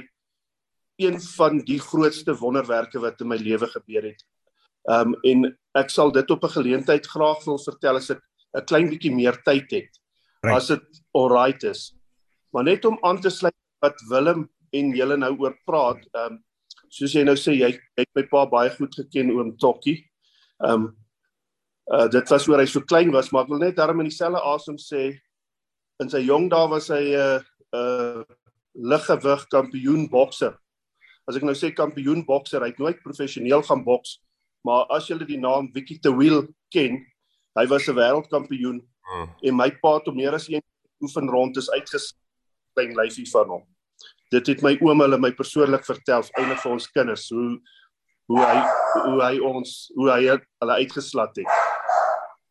een van die grootste wonderwerke wat in my lewe gebeur het. Um en ek sal dit op 'n geleentheid graag wil vertel as ek 'n klein bietjie meer tyd het. Right. As dit alright is. Maar net om aan te sluit wat Willem en julle nou oor praat, um soos jy nou sê jy het my pa baie goed geken oom Tokkie. Um Uh dit was oor hy so klein was, maar ek wil net daarom in dieselfde asem sê in sy jong dae was hy 'n uh, 'n uh, liggewig kampioen bokser. As ek nou sê kampioen bokser, hy het nooit professioneel gaan boks, maar as jy die naam Vicky De Wheel ken, hy was 'n wêreldkampioen hmm. en my pa het hom meer as een oefen rond is uitgespreek lyfie van hom. Dit het my oom hulle my persoonlik vertel, eintlik vir ons kinders, hoe hoe hy hoe hy ons hoe hy hulle uitgeslat het.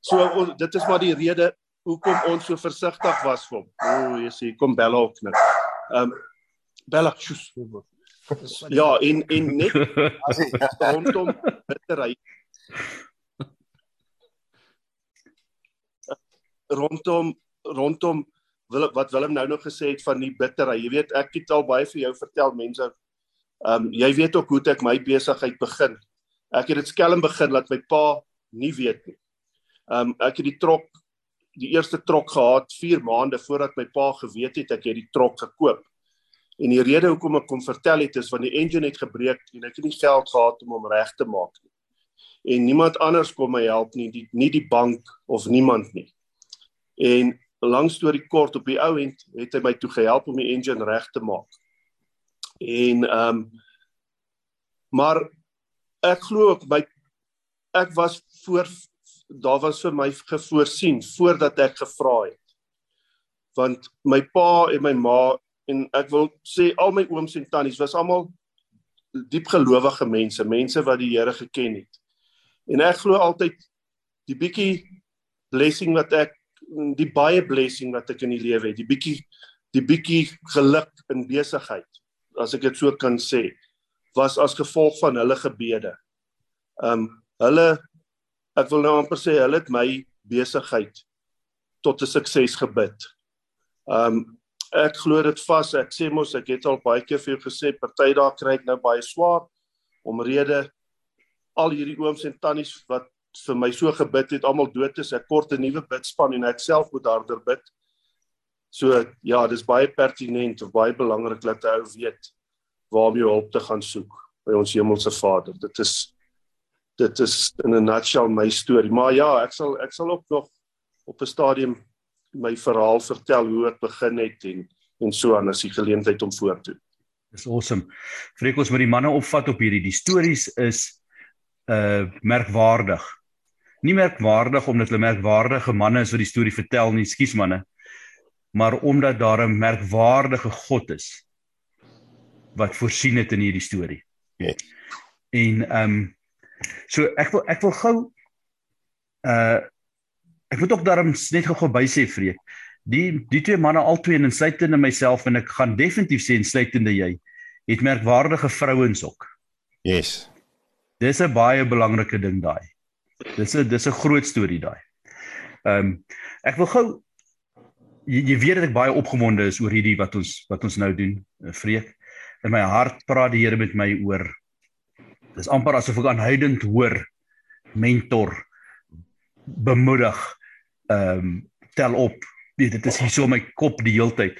So dit is maar die rede hoekom ons so versigtig was vir hom. O, oh, jy sien, kom Bella ook net. Ehm um, Bella chus. Ja, in in net as hy rondom bittery rondom rondom wil wat Willem nou nog gesê het van die bittery. Jy weet, ek het al baie vir jou vertel mense. Ehm um, jy weet ook hoe ek my besigheid begin. Ek het dit skelm begin laat my pa nie weet nie. Ehm um, ek het die trok die eerste trok gehad 4 maande voordat my pa geweet het ek het die trok gekoop. En die rede hoekom ek kom vertel het is want die engine het gebreek en ek het nie geld gehad om hom reg te maak nie. En niemand anders kon my help nie, die, nie die bank of niemand nie. En lang storie kort op die ou end het hy my toe gehelp om die engine reg te maak. En ehm um, maar ek glo ook my ek was voor daar was vir my gevoorsien voordat ek gevra het. Want my pa en my ma en ek wil sê al my ooms en tannies was almal diep gelowige mense, mense wat die Here geken het. En ek glo altyd die bietjie blessing wat ek die baie blessing wat ek in die lewe het, die bietjie die bietjie geluk in besigheid, as ek dit so kan sê, was as gevolg van hulle gebede. Um hulle ek wil nou amper sê hulle het my besigheid tot 'n sukses gebid. Um ek glo dit vas. Ek sê mos ek het al baie keer vir jou gesê party daar kry ek nou baie swaar omrede al hierdie ooms en tannies wat vir my so gebid het almal dood is. Ek kort 'n nuwe bidspan en ek self moet harder bid. So ja, dis baie pertinent of baie belangrik dat jy weet waar om jou hulp te gaan soek by ons hemelse Vader. Dit is dit is in 'n nutshell my storie. Maar ja, ek sal ek sal ook nog op 'n stadium my verhaal vertel hoe dit begin het en en so aan as die geleentheid om voor te. Dis awesome. Vreek ons met die manne opvat op hierdie. Die stories is uh merkwaardig. Nie merkwaardig omdat hulle merkwaardige manne is wat die storie vertel nie, skus manne. Maar omdat daar 'n merkwaardige God is wat voorsien het in hierdie storie. Ja. En ehm um, So ek wil ek wil gou uh ek moet ook daarom net gou-gou bysê vreek. Die die twee manne albei en insluitende myself en ek gaan definitief sê insluitende jy het merkwaardige vrouens ook. Yes. Dis 'n baie belangrike ding daai. Dis 'n dis 'n groot storie daai. Ehm um, ek wil gou jy, jy weet dat ek baie opgewonde is oor hierdie wat ons wat ons nou doen, vreek. In my hart praat die Here met my oor Dis amper asof ek aanhoudend hoor mentor bemoedig ehm um, tel op. Nee, dit is hier so my kop die heeltyd.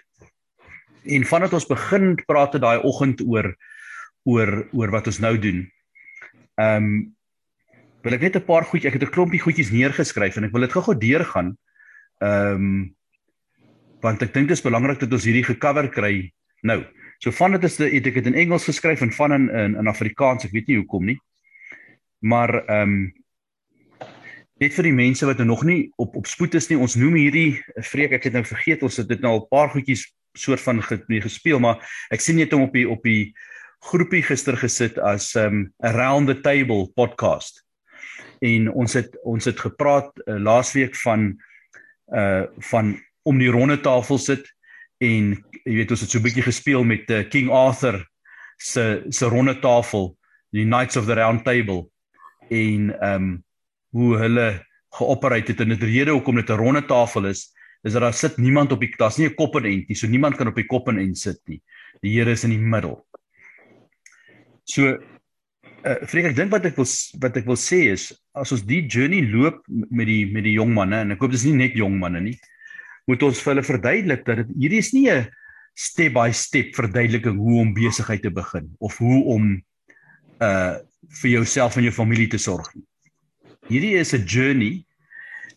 En vandat ons begin praat het daai oggend oor oor oor wat ons nou doen. Ehm um, wil ek net 'n paar goedjies, ek het 'n klompie goedjies neergeskryf en ek wil dit gou-gou deurgaan. Ehm um, want ek dink dit is belangrik dat ons hierdie gecover kry nou. So van dit is dit ek het in Engels geskryf en van in in, in Afrikaans, ek weet nie hoekom nie. Maar ehm um, net vir die mense wat nog nie op op spoed is nie, ons noem hierdie vreek ek het nou vergeet ons het dit nou al 'n paar goedjies soort van gespeel, maar ek sien net hom op die op die groepie gister gesit as um around the table podcast. En ons het ons het gepraat uh, laasweek van uh van om die ronde tafel sit en jy weet ons het so 'n bietjie gespeel met uh, King Arthur se se ronde tafel, die Knights of the Round Table en ehm um, hoe hulle geopereer het en dit rede hoekom dit 'n ronde tafel is, is dat daar sit niemand op die daar's nie 'n kop en end nie, so niemand kan op die kop en end sit nie. Die Here is in die middel. So uh eh, vreek ek dink wat ek wil wat ek wil sê is as ons die journey loop met die met die jong manne en ek hoop dis nie net jong manne nie moet ons vir hulle verduidelik dat dit hierdie is nie 'n step by step verduideliking hoe om besigheid te begin of hoe om uh vir jouself en jou familie te sorg nie. hierdie is 'n journey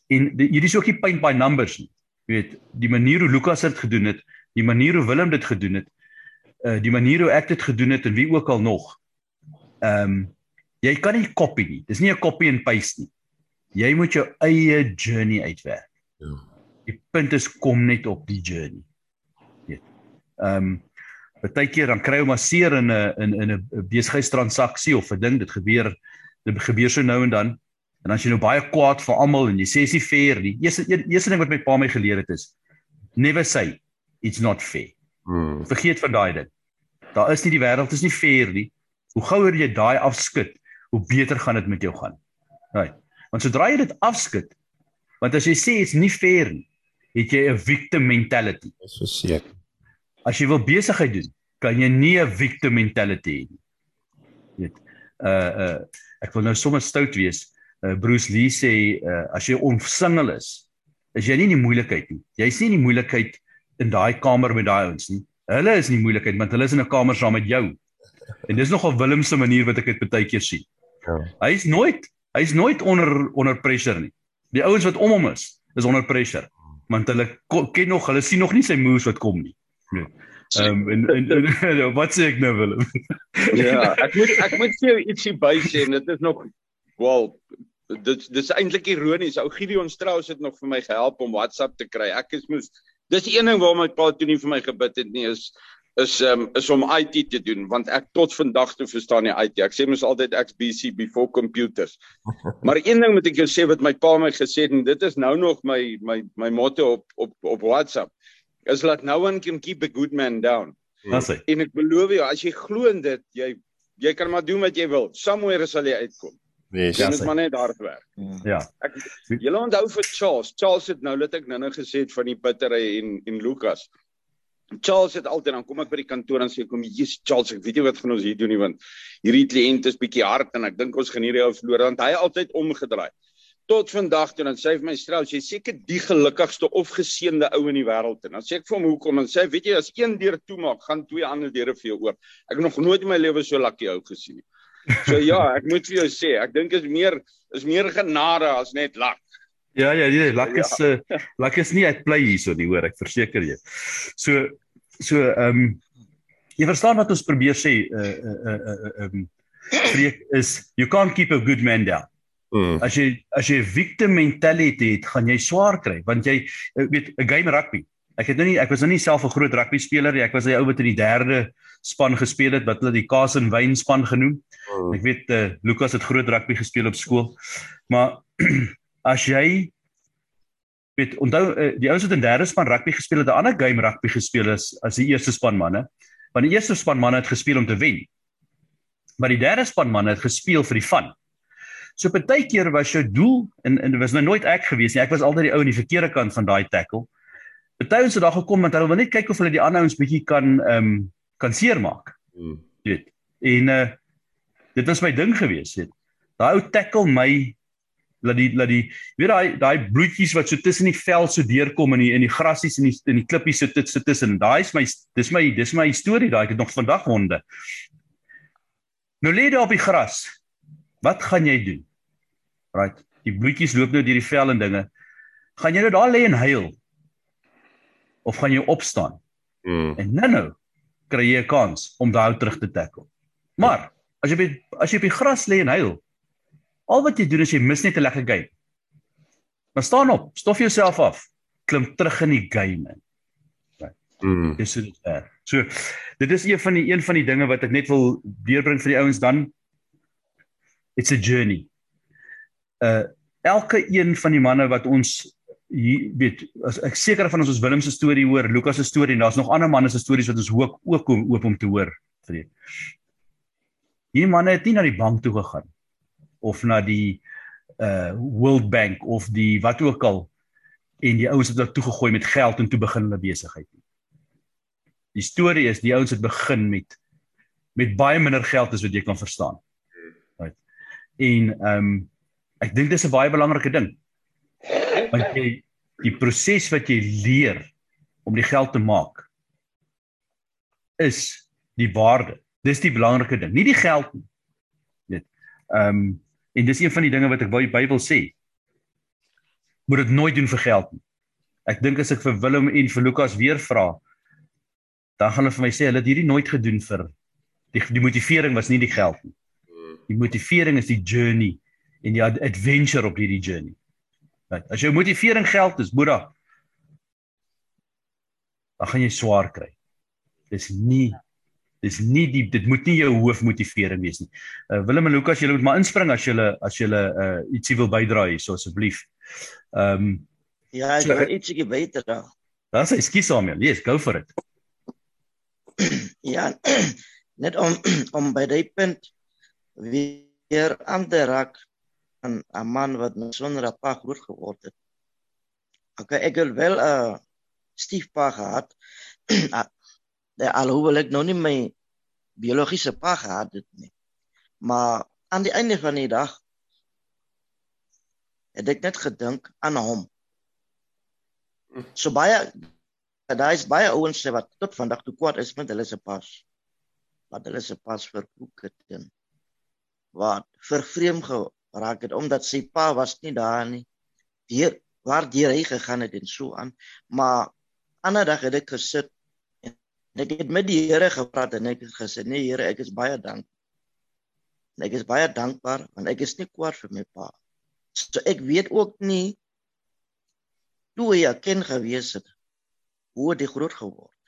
en die, hierdie is ook nie paint by numbers nie. Jy weet, die manier hoe Lukas dit gedoen het, die manier hoe Willem dit gedoen het, uh die manier hoe ek dit gedoen het en wie ook al nog. Ehm um, jy kan nie copy nie. Dis nie 'n copy and paste nie. Jy moet jou eie journey uitwerk. Ja. Die punt is kom net op die journey. Weet. Ehm um, Partykeer dan kry jy maar seer in 'n in in 'n besigheidstransaksie of 'n ding dit gebeur dit gebeur so nou en dan en as jy nou baie kwaad vir almal en jy sê is nie fair nie. Eerste eerste ding wat my pa my geleer het is never say it's not fair. Hmm. Vergeet van daai ding. Daar is nie die wêreld is nie fair nie. Hoe gouer jy daai afskud, hoe beter gaan dit met jou gaan. Right. Want sodra jy dit afskud, want as jy sê dit's nie fair nie, het jy 'n victim mentality. Dis verseker. As jy wil besigheid doen, kan jy nie 'n victim mentality hê nie. Weet. Uh uh ek wil nou sommer stout wees. Uh Bruce Lee sê uh as jy omsingel is, is jy nie in die moeilikheid nie. Jy's nie in die moeilikheid in daai kamer met daai ouens nie. Hulle is in die moeilikheid want hulle is in 'n kamer saam met jou. En dis nogal Willem se manier wat ek dit baie keer sien. Ja. Hy's nooit hy's nooit onder onder pressure nie. Die ouens wat om hom is, is onder pressure. Want hulle ken nog, hulle sien nog nie sy moves wat kom nie. Nee. Ehm um, en, en, en, en wat sê ek nou Willem? ja, ek moet ek moet vir jou ietsie by sê en dit is nog wel dit dis eintlik ironies. Ou Gideon Strauss het nog vir my gehelp om WhatsApp te kry. Ek is moes dis die een ding waarom my pa toe nie vir my gebid het nie is is um, is om IT te doen want ek tot vandag toe verstaan nie IT. Ek sê mos altyd XBC before computers. Maar een ding moet ek jou sê wat my pa my gesê het en dit is nou nog my my my motto op op op WhatsApp is laat no one can keep a good man down. Dis hy. En ek beloof jou as jy glo in dit, jy jy kan maar doen wat jy wil. Somewhere sal jy uitkom. Yes. Jy moet maar net hard werk. Ja. Ek julle onthou vir Charles. Charles het nou net ek nou-nou gesê het van die bittery en en Lukas. Charles het altyd dan kom ek by die kantoor en sê kom Jesus Charles ek weet nie wat gaan ons hier doen nie want hierdie kliënt is bietjie hard en ek dink ons gaan hierdie ou verloor want hy altyd omgedraai. Tot vandag toe dan sê hy vir my strou jy seker die gelukkigste of geseënde ou in die wêreld. En dan sê ek vir hom hoekom? En sê weet jy as een deur toemaak gaan twee ander deure vir jou oop ek het nog nooit in my lewe so lucky ou gesien nie. So ja ek moet vir jou sê ek dink is meer is meer genade as net luck ja ja nee luck is ja. uh, luck is nie uit play hierso nie hoor ek verseker jy so so ehm um, jy verstaan wat ons probeer sê uh uh uh ehm um, is you can't keep a good man down Mm. As jy as jy victim mentality het, gaan jy swaar kry want jy eh, weet 'n game rugby. Ek het nou nie ek was nou nie self 'n groot rugby speler nie. Ek was 'n ou wat in die derde span gespeel het wat hulle die Kaas en Wyn span genoem. Mm. Ek weet uh, Lukas het groot rugby gespeel op skool. Maar as jy weet onthou uh, die ouens wat in derde span rugby gespeel het, 'n ander game rugby gespeel is as die eerste span manne. Want die eerste span manne het gespeel om te wen. Maar die derde span manne het gespeel vir die fun. So partykeer was jou doel en en dit was nou nooit ek gewees nie. Ek was altyd die ou aan die verkeerde kant van daai tackle. Party ons het daar gekom want hulle wil net kyk of hulle die ander ouens bietjie kan ehm um, kan seermaak. Hmm. Weet. En uh dit was my ding gewees, weet. Daai ou tackle my laat die laat die weet daai daai bloetjies wat so tussen die vel so deurkom in die in die grassies en die in die klippies so dit sit tussen. Daai is my dis my dis my storie daai ek het nog vandag honde. Nou lê daar op die gras. Wat gaan jy doen? Right. Die bloetjies loop nou deur die vel en dinge. Gaan jy nou daar lê en huil? Of gaan jy opstaan? Mm. En nou nou kry jy 'n kans om daai terug te tackle. Maar as jy by, as jy op die gras lê en huil, al wat jy doen is jy mis net 'n lekker game. Maar staan op, stof jouself af, klim terug in die game in. Right. Mm. Dis so dit is. So dit is een van die een van die dinge wat ek net wil deurbring vir die ouens dan. It's a journey uh elke een van die manne wat ons hier weet as ek seker van ons ons Willem se storie hoor, Lukas se storie en daar's nog ander manne se stories wat ons ook ook om oop om te hoor vir dit. Hierdie manne het nie na die bank toe gegaan of na die uh World Bank of die wat ook al en die ouens het daar toe gegooi met geld en toe begin hulle besigheid. Die storie is die ouens het begin met met baie minder geld as wat jy kan verstaan. Right. En ehm um, Ek dink dis 'n baie belangrike ding. Want jy die proses wat jy leer om die geld te maak is die waarde. Dis die belangrike ding, nie die geld nie. Weet. Ehm um, En dis een van die dinge wat ek by die Bybel sê. Moet dit nooit doen vir geld nie. Ek dink as ek vir Willem en vir Lukas weer vra, dan gaan hulle vir my sê hulle het hierdie nooit gedoen vir die die motivering was nie die geld nie. Die motivering is die journey en die adventure op hierdie journey. Right. As jou motivering geld is, boera, dan gaan jy swaar kry. Dis nie dis nie die dit moet nie jou hoofmotivering wees nie. Uh Willem en Lukas, julle moet maar inspring as julle as julle uh ietsie wil bydra hier, so asseblief. Ehm um, Ja, ek wil ietsie bydra. Dan sê skus Samuel, yes, go for it. Ja, net om om by die punt weer aan te raak aan 'n man wat sonder 'n pa groot geword het. Okay, ek het wel 'n uh, stiefpa gehad. Ah, alhoewel ek nog nie my biologiese pa gehad het nie. Maar aan die einde van die dag het ek net gedink aan hom. So baie daar is baie ouens wat tot vandag toe kwaad is met hulle se pas. Wat hulle se pas verkoek het en wat vervreem geraak het omdat sy pa was nie daar nie. Deur waar deur hy gegaan het en so aan. Maar ander dag het ek gesit en ek het met die Here gepraat en ek het gesê nee Here, ek is baie dankbaar. Ek is baie dankbaar want ek is nie kwaad vir my pa. So ek weet ook nie toe hy ken gewees het hoe het hy groot geword.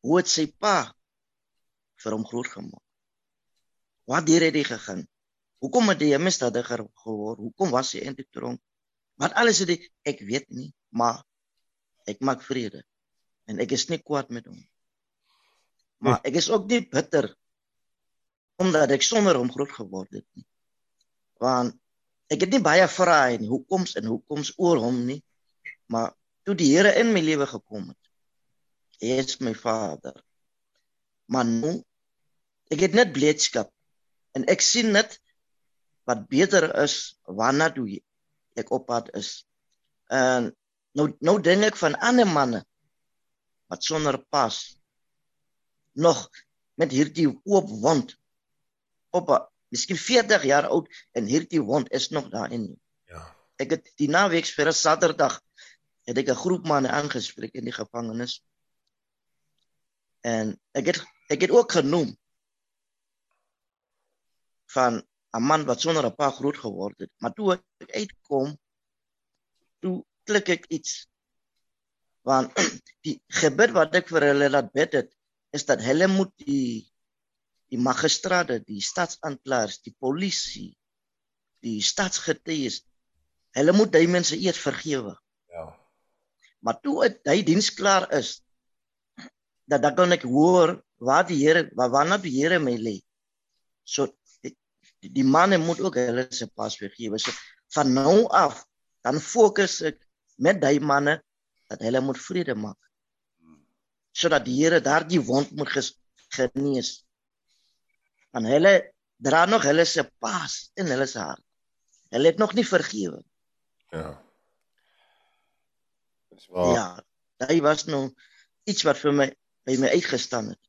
Hoe het sy pa vir hom groot gemaak? Wat deur het hy gegaan? Hoekom het hy 'n misdadiger geword? Hoekom was hy eintlik tronk? Wat alles het hy ek weet nie, maar ek maak vrede en ek is nie kwaad met hom. Maar ek is ook nie bitter omdat ek sonder hom groot geword het nie. Want ek het nie baie vrae nie, hoekoms en hoekoms oor hom nie. Maar toe die Here in my lewe gekom het, hy is my Vader. Maar nou ek het net blydskap en ek sien net wat beter is waarna toe ek op pad is. En Nou nou dink ek van ander manne wat sonder pas nog met hierdie oop wond op 'n miskien 40 jaar oud en hierdie wond is nog daarin. Ja. Ek het die naweek vir 'n Saterdag het ek 'n groep manne aangespreek in die gevangenis. En ek het ek het ook genoem van 'n man wat sonder 'n pa groot geword het, maar toe ek uitkom toe klik ek iets. Want die gebed wat ek vir hulle laat bid het, is dat hulle moet die die magistrate, die staatsaanklaers, die polisie, die staatsgetuies, hulle moet daai mense eers vergewe. Ja. Maar toe hy diens klaar is, dat dan kan ek hoor waar die Here, waar waarna die Here my lê. So die, die manne moet ook hulle se pas vergewe. So van nou af dan fokus ek met daai manne dat hulle moet vrede maak. Sodat die Here daardie wond moet genees. Want hulle dra nog hulle se pas in hulle se hart. Hulle het nog nie vergewe. Ja. Dis waar. Ja, daai was nou iets wat vir my by my uitgestaan het.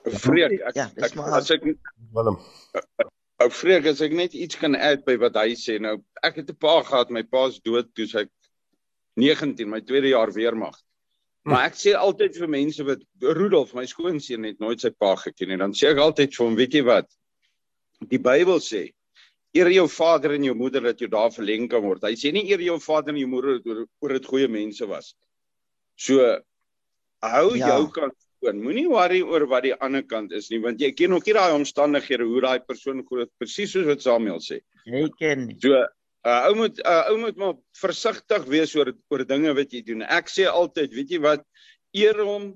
Vreek, ek, ja, ek, as ek Willem Ou Freek, as ek net iets kan add by wat hy sê. Nou, ek het 'n pa gehad, my pa's dood toe hy 19, my tweede jaar weermag. Maar ek sê altyd vir mense wat Rudolf, my skoonseun het nooit sy pa geken nie. Dan sê ek altyd vir hom, weet jy wat? Die Bybel sê, eer jou vader en jou moeder dat jy daar verleng kan word. Hy sê nie eer jou vader en jou moeder oor oor dit goeie mense was. So hou ja. jou kant persoon. Moenie worry oor wat die ander kant is nie, want jy ken nog nie daai omstandighede hoe daai persoon groot presies soos wat Samuel sê. Jy ken nie. So, uh, ou moet uh, ou moet maar versigtig wees oor oor dinge wat jy doen. Ek sê altyd, weet jy wat, eer hom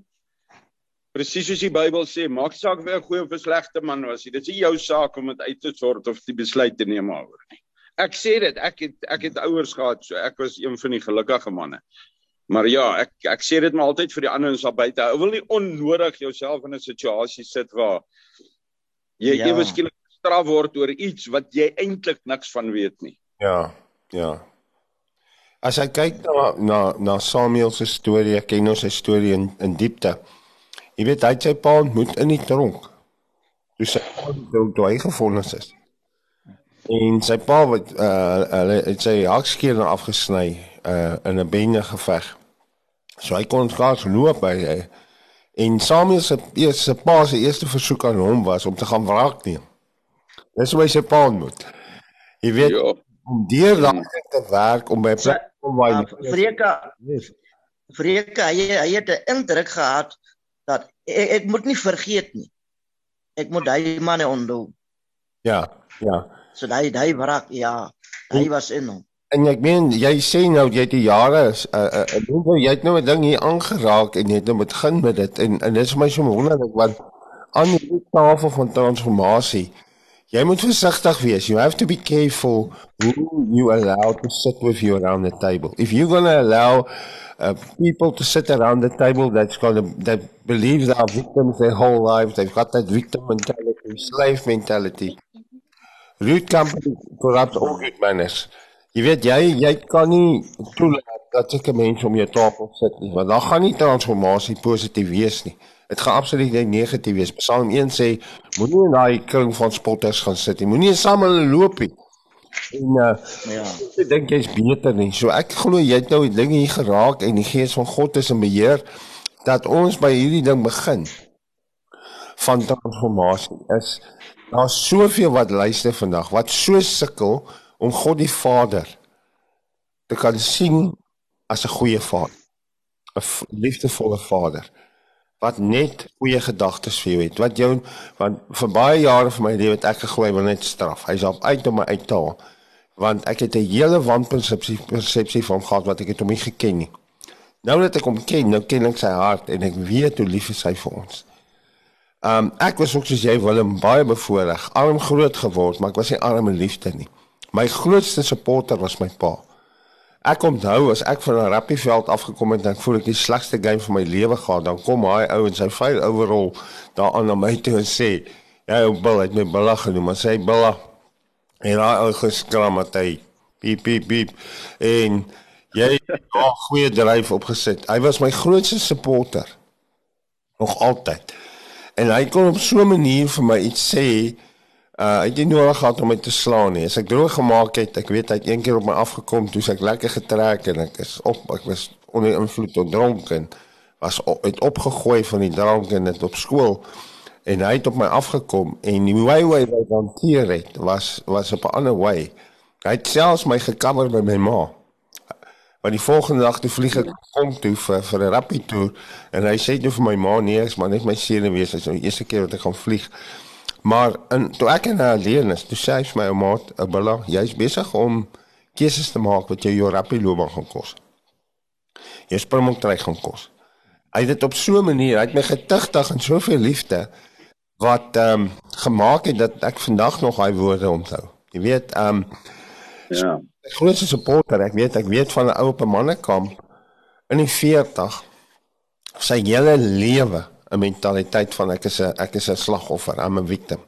presies soos die Bybel sê, maak saak of hy 'n goeie of 'n slegte man was. Dit is nie jou saak om dit uit te sort of die besluit te neem oor nie. Ek sê dit, ek het ek het ouers gehad, so ek was een van die gelukkige manne. Maar ja, ek ek sê dit maar altyd vir die ander ons daar buite. Ou wil nie onnodig jouself in 'n situasie sit waar jy ja. ewe skielik gestraf word oor iets wat jy eintlik niks van weet nie. Ja. Ja. As ek kyk na na na Samuel se storie, ken nou sy storie in in diepte. Jy weet hy het sy pa ontmoet in die tronk. Toe sy toe toe hy gefonnis is. En sy pa wat uh hulle het sy hakskeer afgesny uh in 'n bende geveg. So hy kon skaars loop by hy. En Samuel se eerste pa se eerste versoek aan hom was om te gaan wraak neem. Dis hoe hy sy pa ontmoet. Jy weet Ja. Om deur daai te werk om by plek kom waar Uh, jy Vreka, Yes. Vreka, hy hy het 'n indruk gehad dat ek, ek moet nie vergeet nie. Ek moet hy manne onthou. Ja, ja. So hy hy wrak, ja. Hy was in hom. En ek meen jy sê nou jy het die jare is uh, uh, uh, jy het nou 'n ding hier aangeraak en jy het nou begin met dit en en dit is vir my so wonderlik want aan die tafel van transformasie jy moet versigtig wees. You have to be careful who you allow to sit with you around the table. If you're going to allow uh, people to sit around the table that's going to that believes they are victims their whole lives they've got that victim mentality slave mentality. Root company corrupt all good manners. Jy weet jy jy kan nie toelaat dat sulke mense om jou tafel sit nie, want dan gaan nie transformasie positief wees nie. Dit gaan absoluut net negatief wees. Psalm 1 sê moenie in daai kring van spotters gaan sit nie. Moenie saam hulle loop nie. En uh Ja. ek dink jy's beter nie. So ek glo jy het nou die dinge hier geraak en die gees van God is in beheer dat ons by hierdie ding begin van transformasie is daar's soveel wat luister vandag wat so sukkel om God die Vader te kan sien as 'n goeie Vader. 'n liefdevolle Vader wat net goeie gedagtes vir jou het. Wat jou want vir baie jare van my lewe het ek geglo hy wil net straf. Hy's op uit om my uit te haal. Want ek het 'n hele wanpersepsie persepsie van hom gehad wat ek het hom nie geken nie. Nou dat ek hom ken, nou ken ek sy hart en ek weet hoe lief hy vir ons. Um ek was ook soos jy Willem baie bevoorreg, arm groot geword, maar ek was nie arm in liefde nie. My grootste supporter was my pa. Ek onthou as ek van 'n rugbyveld afgekom het en ek voel ek die slegste game van my lewe gehad, dan kom hy ou in sy vuil overall daar aan na my toe en sê, "Ja, ou Bill, het my Billa genoem, maar sê Billa." En daai ou geskram het hy piep piep piep en jy het 'n goeie dryf opgesit. Hy was my grootste supporter. Nog altyd. En hy kon op so 'n manier vir my iets sê Uh ek het nodig gehad om my te slaan nie. As ek droog gemaak het, ek weet hy het een keer op my afgekom toe ek lekker getrek en ek is op, ek was onder invloed tot drank en was op, het opgegooi van die drank en dit op skool en hy het op my afgekom en die way way wat hanteer het was was op 'n ander way. Hy het selfs my gekammer by my ma. Maar die volgende dag toe vlieg ek kom toe vir vir 'n rappie toer en hy sê toe vir my ma nee, is maar net my senuwees, dit is nou die eerste keer wat ek gaan vlieg. Maar en toe ek in haar leer is, toe sê hy vir my ou maat, "Abella, jy's besig om keuses te maak wat jou jou rappie loopbaan gaan kos." Jy springmontryk gaan kos. Hy het dit op so 'n manier, hy het my getigtig en soveel liefde wat ehm um, gemaak het dat ek vandag nog daai woorde onthou. Jy weet, ehm um, Ja. die grootste supporter, ek weet, ek weet van 'n ou op 'n mannekamp in die 40 sy hele lewe 'n mentaliteit van ek is 'n ek is 'n slagoffer, I'm a victim.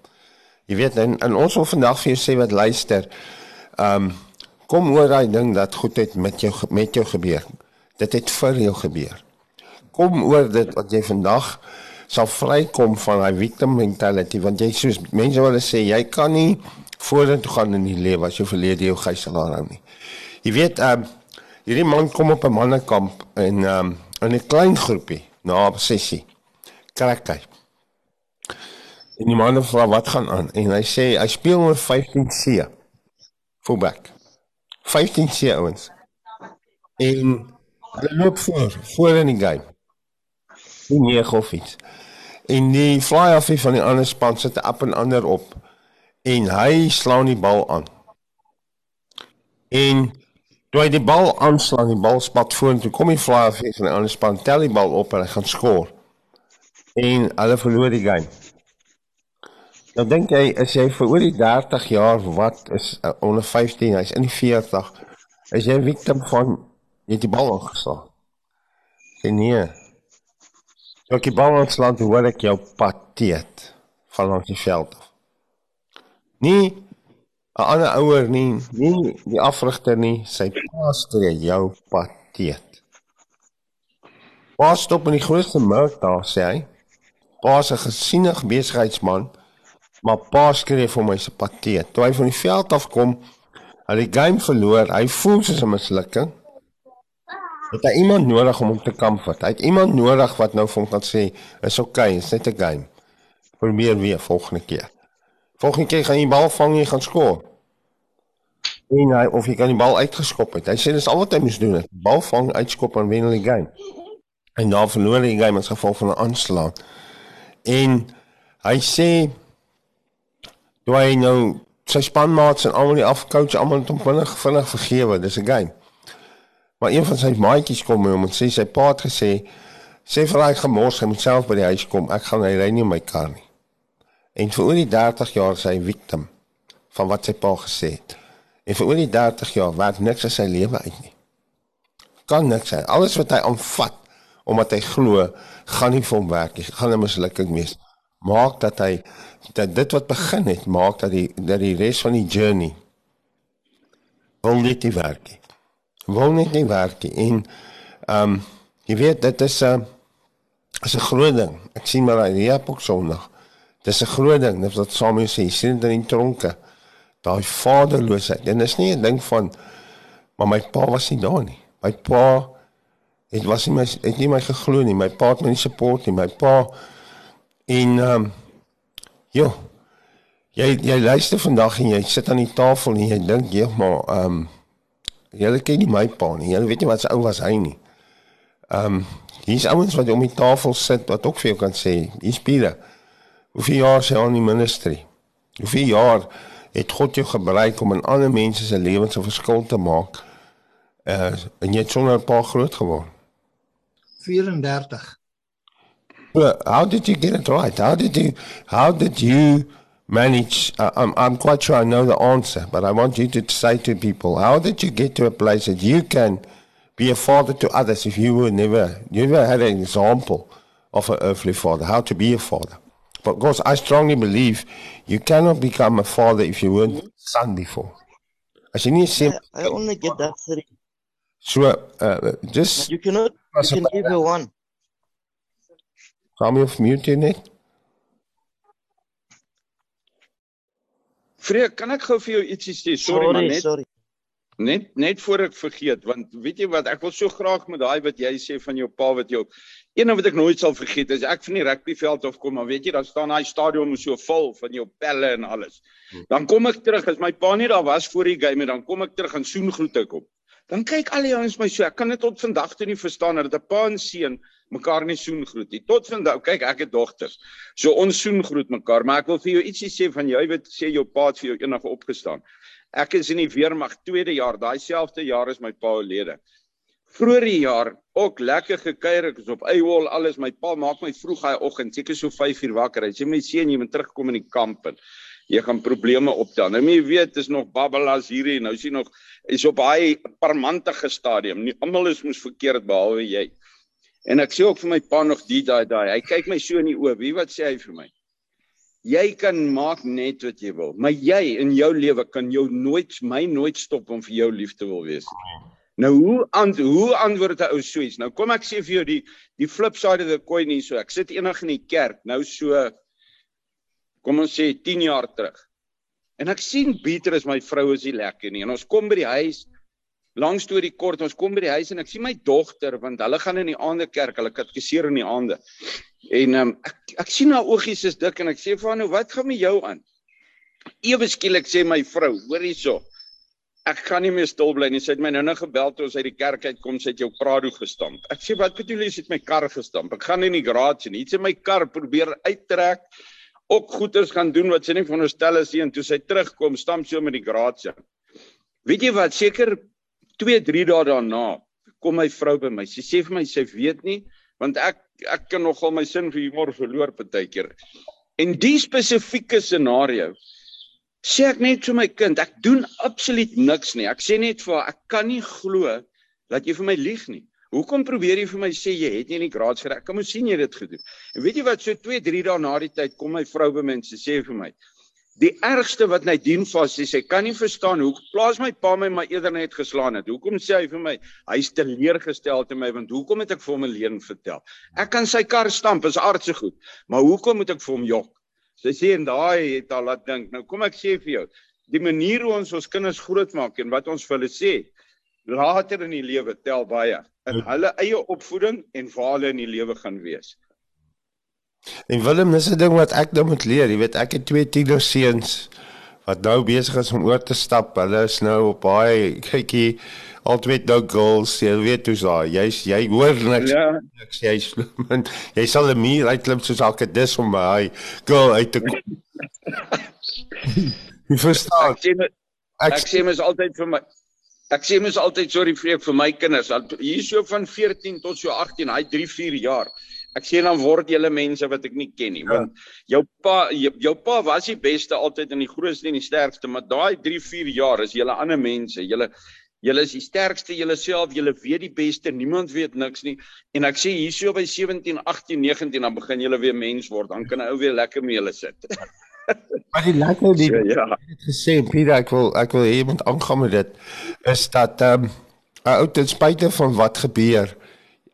Jy weet en, en ons wil vandag vir jou sê wat luister. Ehm um, kom hoor daai ding dat goed het met jou met jou gebeur. Dit het vir jou gebeur. Kom oor dit wat jy vandag sal vrykom van daai victim mentality want jy soos mense wil sê jy kan nie vorentoe gaan in die lewe as jy verlede jou gijslaar hou nie. Jy weet ehm um, hierdie man kom op 'n mannekamp en ehm um, in 'n klein groepie na 'n sessie krak hy. En die manne vra wat gaan aan en hy sê hy speel oor 15C. Fullback. 15C ouens. En hulle loop voor, voor in die game. Nie nege of iets. En die fly-off van die ander span sit up en ander op en hy slaan die bal aan. En toe hy die bal aanslaan, die bal spat vorentoe, kom die fly-off van die ander span tel die bal op en hy gaan skoor en hulle verloor die game. Nou dink jy as jy vir oor die 30 jaar wat is uh, onder 15, hy's in die 40, is jy 'n victim van het die bal aangeslaan. Sê nee. Toe ek die bal aanslaan, toe hoor ek jou pateet van die veld af. Nie 'n ander ouer nie, nie die afrigter nie, sy pa skree jou pateet. Pa stop in die grootste mark daar sê hy. Pa is 'n gesiene besigheidsman Maar pa skree vir my se pateet. Toe hy van die veld af kom, hy die game verloor. Hy voel soos 'n mislukking. Het hy iemand nodig om hom te comfort? Hy het iemand nodig wat nou vir hom kan sê, "Is okay, is net 'n game." Probeer weer volgende keer. Volgende keer gaan jy bal vang jy gaan skoor. En hy of jy kan die bal uitgeskop het. Hy sê dis al wat hy moet doen, bal vang, uitskop en wen die game. En dan verloor hy die game as gevolg van 'n aanslag. En hy sê toe hy nou sy spanmaats en almal die afcoach almal het hom vinnig vinnig vergewe, dis 'n game. Maar een van sy maatjies kom hom en sê sy pa het gesê sê vir hy gemors, hy moet self by die huis kom. Ek gaan hy ry nie my kar nie. En vir oor die 30 jaar sy victim van wat sy pa gesê het. En vir oor die 30 jaar werk niks in sy lewe uit nie. Kan niks sy. Alles wat hy aanvat omdat hy glo gaan nie vir hom werk nie. Gaan 'n mislukking wees. Maak dat hy dat dit wat begin het, maak dat die dat die res van die journey wil net nie werk nie. Wil net nie werk nie. En ehm um, jy weet dit is 'n is 'n groot ding. Ek sien maar hy op Sondag. Dis 'n groot ding, dis wat Samuel sê, sien dit in tronke. Daai vaderloosheid. En dis nie 'n ding van maar my pa was nie daar nie. My pa het was nie my het nie my geglo nie. My pa het my nie support nie. My pa en ehm um, jo. Jy jy luister vandag en jy sit aan die tafel en jy dink jy maar ehm um, jy ken nie my pa nie. Jy weet nie wat se ou was hy nie. Ehm um, hier's ouens wat om die tafel sit wat ook vir jou kan sê, hier's Pieter. Hoeveel jaar sy aan die ministry? Hoeveel jaar het God jou gebruik om in ander mense se lewens 'n verskil te maak? Uh en jy het sonder 'n paar groot geword. 34. Well, how did you get it right? How did you how did you manage uh, I'm I'm quite sure I know the answer, but I want you to say to people, how did you get to a place that you can be a father to others if you were never you never had an example of an earthly father, how to be a father? Because I strongly believe you cannot become a father if you weren't a son before. As you need to I, I only get that three. So, uh, just. You cannot. You can give her one. Gaan jy of mute net? Freek, kan ek gou vir jou ietsie sê? Sorry, Sorry, maar net sorry. net net voor ek vergeet want weet jy wat ek wil so graag met daai wat jy sê van jou pa wat jou een ding wat ek nooit sal vergeet is ek van die rugbyveld af kom maar weet jy daar staan daai stadion so vol van jou pelle en alles. Dan kom ek terug as my pa nie daar was voor die game dan kom ek terug en soengroet ek hom. Dan kyk al die ouens my so ek kan dit tot vandag toe nie verstaan dat 'n pa en seun mekaar nie soengroet nie. Tot vandag kyk ek het dogters. So ons soengroet mekaar maar ek wil vir jou ietsie sê van jy weet sê jou pa het vir jou eendag opgestaan. Ek is in die weermag tweede jaar, daai selfde jaar is my pa oorlede. Vroeger die jaar ook lekker gekuier, ek is op Eywol alles. My pa maak my vroeg daai oggend, seker so 5 uur wakker. Hy sê my seun, jy moet terugkom in die kamp en jy gaan probleme optel. Nou jy weet, dis nog babbelas hierdie, nou sien nog is op daai parmantige stadium. Nie almal is mos verkeerd behalwe jy. En ek sê ook vir my pa nog die daai daai. Hy kyk my so in die oë. Wie wat sê hy vir my? Jy kan maak net wat jy wil, maar jy in jou lewe kan jou nooit my nooit stop om vir jou lief te wil wees. Nou hoe ant, hoe antwoord 'n ou so iets? Nou kom ek sê vir jou die die flip side of the coin hier so. Ek sit eendag in die kerk, nou so kom ons sê 10 jaar terug. En ek sien is my vrou is nie lekker nie. En ons kom by die huis lang storie kort, ons kom by die huis en ek sien my dogter want hulle gaan in die aande kerk, hulle katekiseer in die aande. En um, ek ek sien haar oogies is dik en ek sê vir haar nou wat gaan met jou aan? Ewe skielik sê my vrou, hoor hierso. Ek kan nie meer stil bly nie. Sy het my nou nou gebel toe ons uit die kerk uitkom, sy het jou Prado gestamp. Ek sê wat bedoel jy, sy het my kar gestamp. Ek gaan nie in die garage nie. Sy het my kar probeer uittrek. Ook goeders gaan doen wat sy nie veronderstel is nie en toe sy terugkom, stamp sy met die garage. Weet jy wat, seker 2, 3 dae daarna kom my vrou by my. Sy sê vir my sy weet nie want ek ek kan nogal my sin vir humor verloor partykeer. En die spesifieke scenario sê ek net vir my kind, ek doen absoluut niks nie. Ek sê net vir haar, ek kan nie glo dat jy vir my lieg nie. Hoekom probeer jy vir my sê jy het nie die graad gereg? Kom ons sien jy dit gedoen. En weet jy wat, so 2, 3 dae na die tyd kom my vrou by my en sy sê vir my, Die ergste wat hy dien vas is hy kan nie verstaan hoe plaas my pa my maar eerder net geslaan het. Hoekom sê hy vir my hy's teleurgestel te my want hoekom het ek vir hom 'n leuen vertel? Ek kan sy kar stamp is aardse goed, maar hoekom moet ek vir hom jok? Sy sê en daai het al laat dink. Nou kom ek sê vir jou, die manier hoe ons ons kinders grootmaak en wat ons vir hulle sê, later in die lewe tel baie in hulle eie opvoeding en waar hulle in die lewe gaan wees. En Willem, dis 'n ding wat ek nou moet leer. Jy weet, ek het twee tienerseuns wat nou besig is om oor te stap. Hulle is nou op baie kykie altyd nou goals. Jy weet hoe sa, jy's jy hoor niks. Ja. Niks jy slim. Jy sal 'n muur uitklim soos elke dis om by girl uit te kom. Jy verstaan. Ek sê Ek, ek sê mens altyd vir my Ek sê mens altyd sorry vreek vir my kinders. al- Hier so van 14 tot so 18, hy 3, 4 jaar. Ek sê dan word julle mense wat ek nie ken nie, want jou pa jou, jou pa was die beste altyd en die grootste en die sterkste, maar daai 3, 4 jaar is julle ander mense. Julle julle is die sterkste julle self, julle weet die beste, niemand weet niks nie. En ek sê hier so by 17, 18, 19 dan begin julle weer mens word. Dan kan 'n ou weer lekker mee hulle sit. maar die lekker die So, ja. het gesê Pieter ek wil ek wil hê jy moet aangaan met dit. Is dat ehm um, ou ten spyte van wat gebeur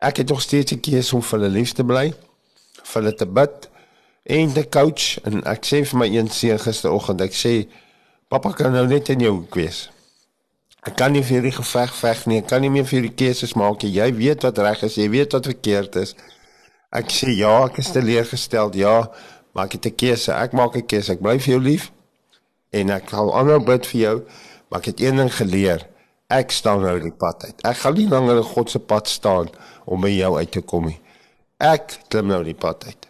ek het nog steeds 'n keuse om vir hulle lief te bly vir hulle te bid en te coach. En ek sê vir my een seun gisteroggend ek sê pappa kan nou net in jou wees. Ek kan nie vir hierdie geveg veg nie. Ek kan nie meer vir hierdie keuses maak nie. Jy weet wat reg is. Jy weet wat verkeerd is. Ek sê ja ek is teleurgesteld. Ja maar ek het 'n keuse ek maak 'n keuse ek bly vir jou lief en ek gaan aanhou bid vir jou, maar ek het een ding geleer. Ek staan nou die pad uit. Ek gaan nie langer in God se pad staan om by jou uit te kom nie. Ek klim nou die pad uit.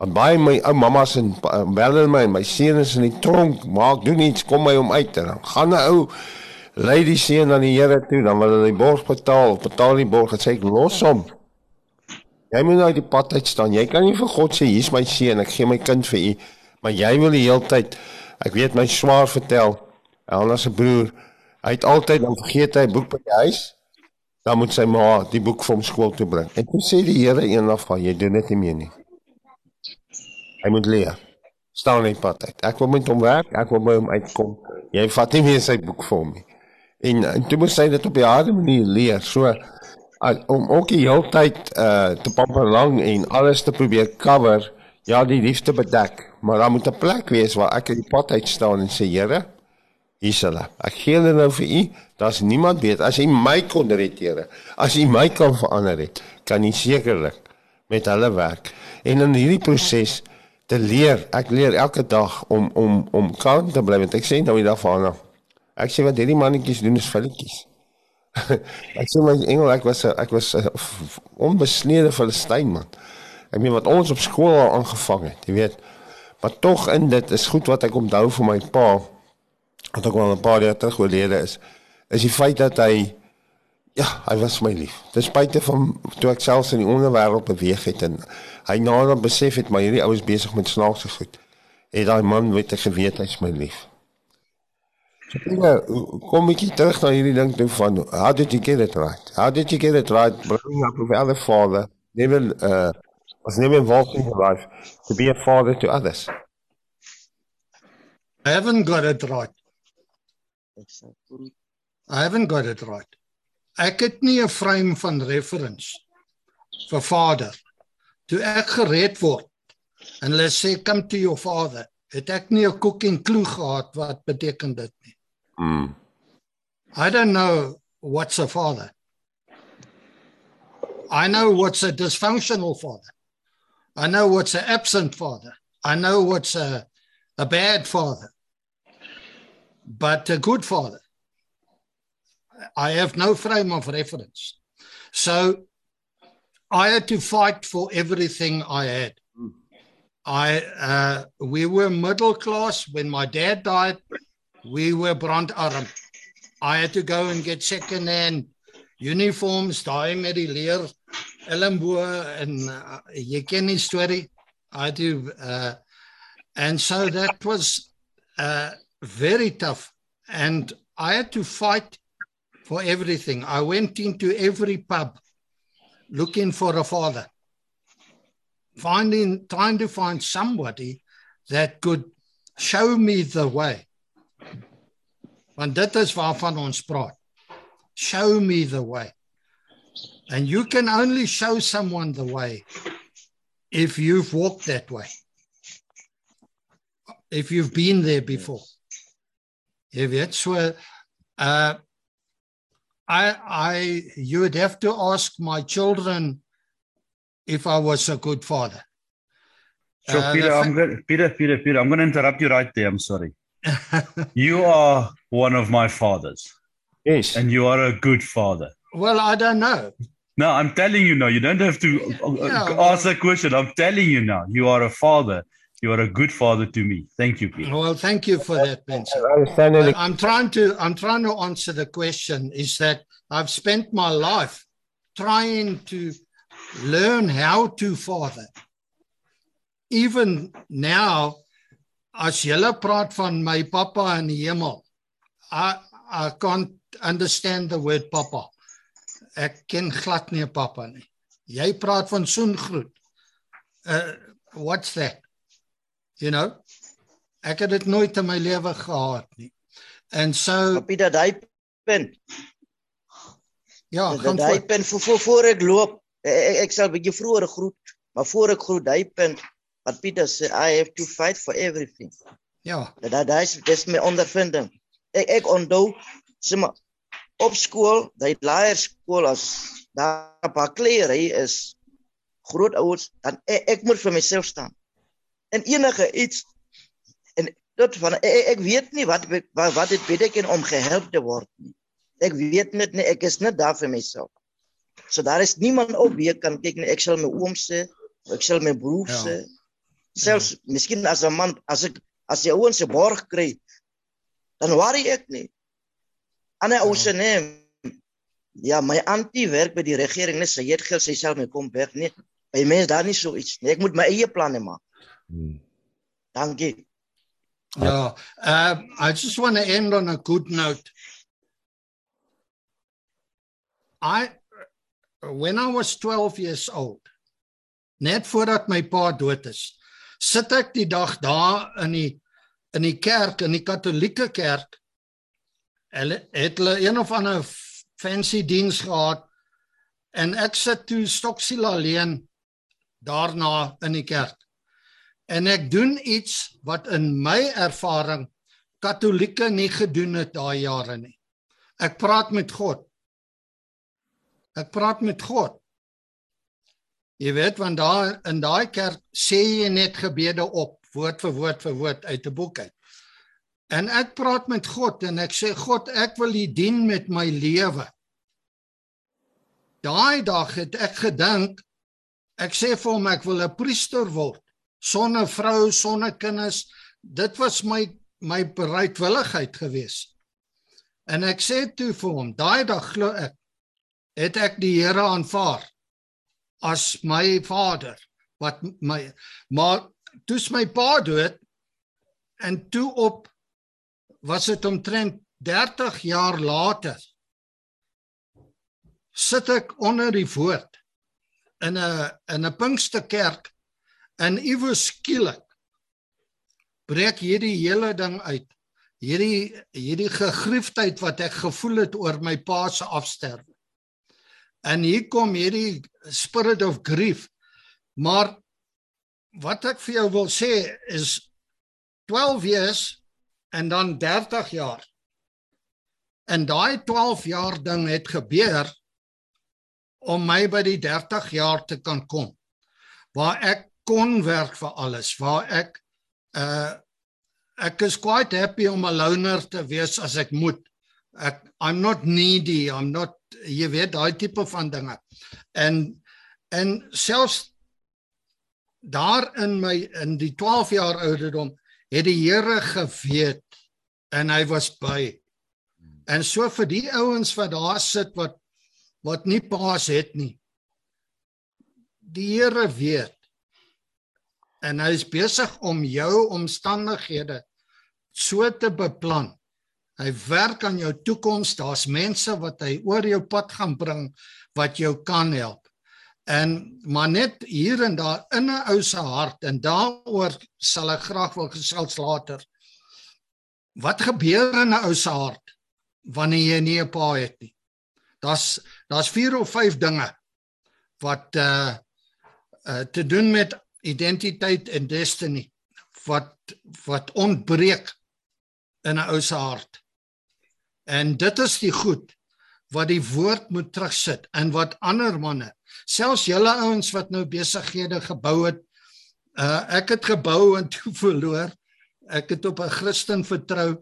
Want baie my ou mammas en bel hulle my, my seun is in die tronk, maak doen iets, kom my om uit en dan gaan 'n ou lei die seun aan die Here toe, dan wil hulle die borg betaal, betaal die borg en sê ek los hom. Jy moet nou die pad uit staan. Jy kan nie vir God sê hier's my seun, ek gee my kind vir u, maar jy wil die hele tyd ek weet my swaar vertel, Elna se broer, hy het altyd dan vergeet hy boek by die huis. Dan moet sy ma die boek vir hom skool toe bring. En toe sê die Here eendag van jy doen dit nie meer nie. Hy moet leer. Staan net pad uit. Ek wil met hom werk, ek wil by hom uitkom. Jy vat nie meer sy boek vir hom nie. En, en toe moet sy dit op 'n harde manier leer. So om ook die hele tyd uh te pamperlang en alles te probeer cover, ja, die liefde bedek, maar daar moet 'n plek wees waar ek in die pad uit staan en sê, Here, hier's hulle. Ek gee hulle nou vir u. Daar's niemand weet as hy my kon red, Here. As hy my kan verander het, kan hy sekerlik met hulle werk. En in hierdie proses te leer, ek leer elke dag om om om kalm te bly want ek sê nou die dag vanaand. Ek sê wat hierdie mannetjies doen is filletjies. ek sê my engel ek was 'n ek was 'n onbesnede Filistyn man. Ek meen wat ons op skool al aangevang het, jy weet. Maar tog in dit is goed wat ek onthou van my pa wat ook al 'n paar jaar terug oorlede is, is die feit dat hy ja, hy was my lief. Ten spyte van toe ek selfs in die onderwêreld beweeg het en hy nader besef het maar hierdie ou is besig met snaakse goed. Het daai man weet ek geweet hy's my lief. Pieter, kom ek hier terug na hierdie ding toe van how did you get it right? How did you get it right? Bring up with other father, never uh was never involved in your life to be a father to others. I haven't got it right. I haven't got it right. Ek het nie 'n frame van reference vir vader. Toe ek gered word en hulle sê come to your father, het ek nie 'n en klou gehad wat beteken dit nie. Mm. I don't know what's a father. I know what's a dysfunctional father. I know what's an absent father. I know what's a a bad father. But a good father. I have no frame of reference. So I had to fight for everything I had. I uh, we were middle class when my dad died. We were brand brandarm. I had to go and get second-hand uniforms, daai met die leer elmbo en uh, jy. I do uh, and so that was uh, very tough and I had to fight for everything. I went into every pub looking for a father, finding, trying to find somebody that could show me the way. Want dit is waarvan ons praat. Show me the way. And you can only show someone the way if you've walked that way. if you've been there before. Jy weet so uh I I you would have to ask my children if I was a good father. So Uh, Peter, I'm going Peter, Peter, Peter, I'm going to interrupt you right there. I'm sorry. you are one of my fathers, Yes. and you are a good father. Well, I don't know. No, I'm telling you now. You don't have to uh, Yeah, uh, well- ask a question. I'm telling you now. You are a father. You are a good father to me. Thank you, Peter. Well, thank you for that, Benson. I understand But it. I'm trying to I'm trying to answer the question is that I've spent my life trying to learn how to father. Even now as julle praat van my pappa in die hemel, I I can't understand the word papa. Ek ken glad nie 'n pappa nie. Jy praat van soengroet. Uh what's that? You know? Ek het dit nooit in my lewe gehad nie. En so dat hy punt. ja, gaan hy voort. punt voor, voor ek loop. Ek, ek sal 'n bietjie vroeër groet, maar voor ek groet hy punt wat Pieter sê I have to fight for everything. Ja, Dat dat dis dis my ondervinding. Ek ek onthou sê maar op skool, daai laerskool as daar 'n paar kleery is grootouers, dan ek, ek moet vir myself staan. En enige iets en tot van ek, ek weet nie wat wat, wat dit beteken om gehelp te word nie. Ek weet net nie, ek is net daar vir myself. So daar is niemand op wie ek kan kyk nie. Ek sal my oom sê, ek sal my broer Ja. sê. Selfs miskien as 'n man as ek as jy ouens se borg kry, dan worry ek nie. Ander ou se nee. Ja, my antie werk by die regering, net sy het geld, sy sal my kom weg nie. By is daar nie so iets nie. Ek moet my eie planne maak. Dankie. ja. Uh I just want to end on a good note. I when I was 12 years old, net voordat my pa dood is, sit ek die dag daar in die in die kerk, in die Katolieke kerk. Hulle het hulle een of ander fancy diens gehad en ek sit toe stoksiel alleen daarna in die kerk. En ek doen iets wat in my ervaring Katolieke nie gedoen het daai jare nie. Ek praat met God. Ek praat met God. Jy weet want daar in daai kerk sê jy net gebede op, woord vir woord vir woord uit 'n boek uit. En ek praat met God en ek sê God, ek wil U dien met my lewe. Daai dag het ek gedink ek sê vir hom ek wil 'n priester word sonder vrou, sonder kinders. Dit was my my bereidwilligheid gewees. En ek sê toe vir hom, daai dag glo ek het ek die Here aanvaar as my vader wat my maar toe's my pa dood en toe op was dit omtrent 30 jaar later sit ek onder die woord in 'n in 'n Pinksterkerk en iewers skielik breek hierdie hele ding uit. Hierdie hierdie gegriefdheid wat ek gevoel het oor my pa se afsterwe. En hier kom hierdie spirit of grief. Maar wat ek vir jou wil sê is 12 years en dan 30 jaar. En daai 12 jaar ding het gebeur om my by die 30 jaar te kan kom. Waar ek kon werk vir alles, waar ek uh ek is quite happy om 'n loner te wees as ek moet. Ek I'm not needy, I'm not jy weet daai tipe van dinge. En en selfs daar in my in die 12 jaar ouderdom het die Here geweet en hy was by. En so vir die ouens wat daar sit wat wat nie paas het nie. Die Here weet. En hy is besig om jou omstandighede so te beplan. Hy werk aan jou toekoms. Daar's mense wat hy oor jou pad gaan bring wat jou kan help. En maar net hier en daar in 'n ou se hart en daaroor sal ek graag wil gesels later. Wat gebeur in 'n ou se hart wanneer jy nie 'n pa het nie? Daar's daar's 4 of 5 dinge wat uh uh te doen met identiteit en destiny. wat wat ontbreek in 'n ou se hart. En dit is die goed wat die woord moet terugsit in wat ander manne, selfs julle ouens wat nou besighede gebou het, uh ek het gebou en toe verloor. Ek het op 'n Christen vertrou.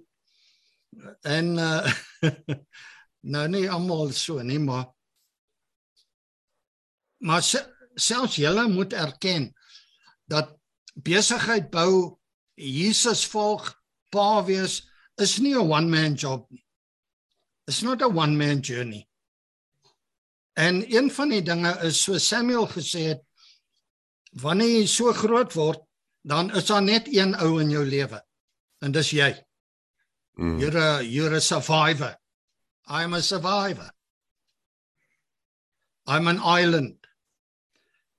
En uh nou nie almal so nie, maar maar selfs julle moet erken dat besigheid bou Jesus volg pa wees is nie 'n one man job nie. It's not a one man journey. En een van die dinge is so Samuel gesê het wanneer jy so groot word, dan is daar net een ou in jou lewe. En dis jy. Mm. You're a you're a survivor. I'm a survivor. I'm an island.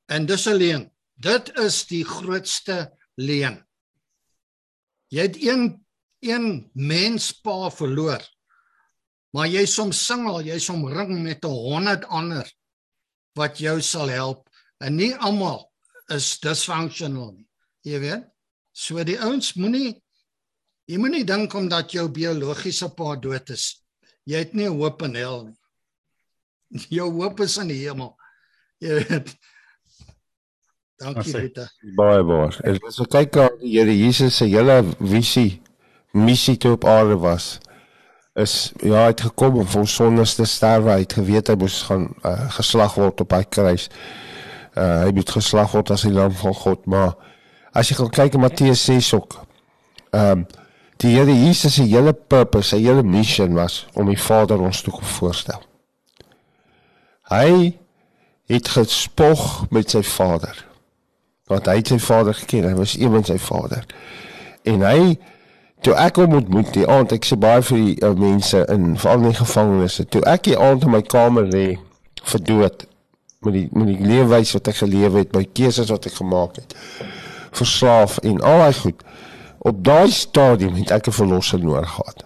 En dis alleen. Dit is die grootste leen. Jy het een een menspa verloor. Maar jy soms singel, jy som ring met 'n 100 ander wat jou sal help en nie almal is dysfunctional nie. Jy weet? So die ouens moenie jy moenie dink omdat jou biologiese pa dood is, jy het nie hoop in hel nie. Jou hoop is in die hemel. Jy weet? Dankie Rita. Baie baie. As ons kyk na die Here Jesus se hele visie, missie toe op aarde was, is ja, hy het gekom om vir ons sondes te sterwe. Hy het geweet hy moes gaan uh, geslag word op hy kruis. Uh, hy moet geslag word as die lam van God, maar as jy gaan kyk in Matteus 6 ook. Ehm um, die Here Jesus se hele purpose, sy hele mission was om die Vader ons toe te voorstel. Hy het gespog met sy Vader want hy het sy vader geken, hy was van sy vader. En hy toe ek hom ontmoet die aand, ek sê baie vir die uh, mense in veral in gevangenisse, toe ek die aand in my kamer lê vir dood met die met die leefwys wat ek gelewe het, my keuses wat ek gemaak het, verslaaf en al daai goed. Op daai stadium het ek 'n verlosser nodig gehad.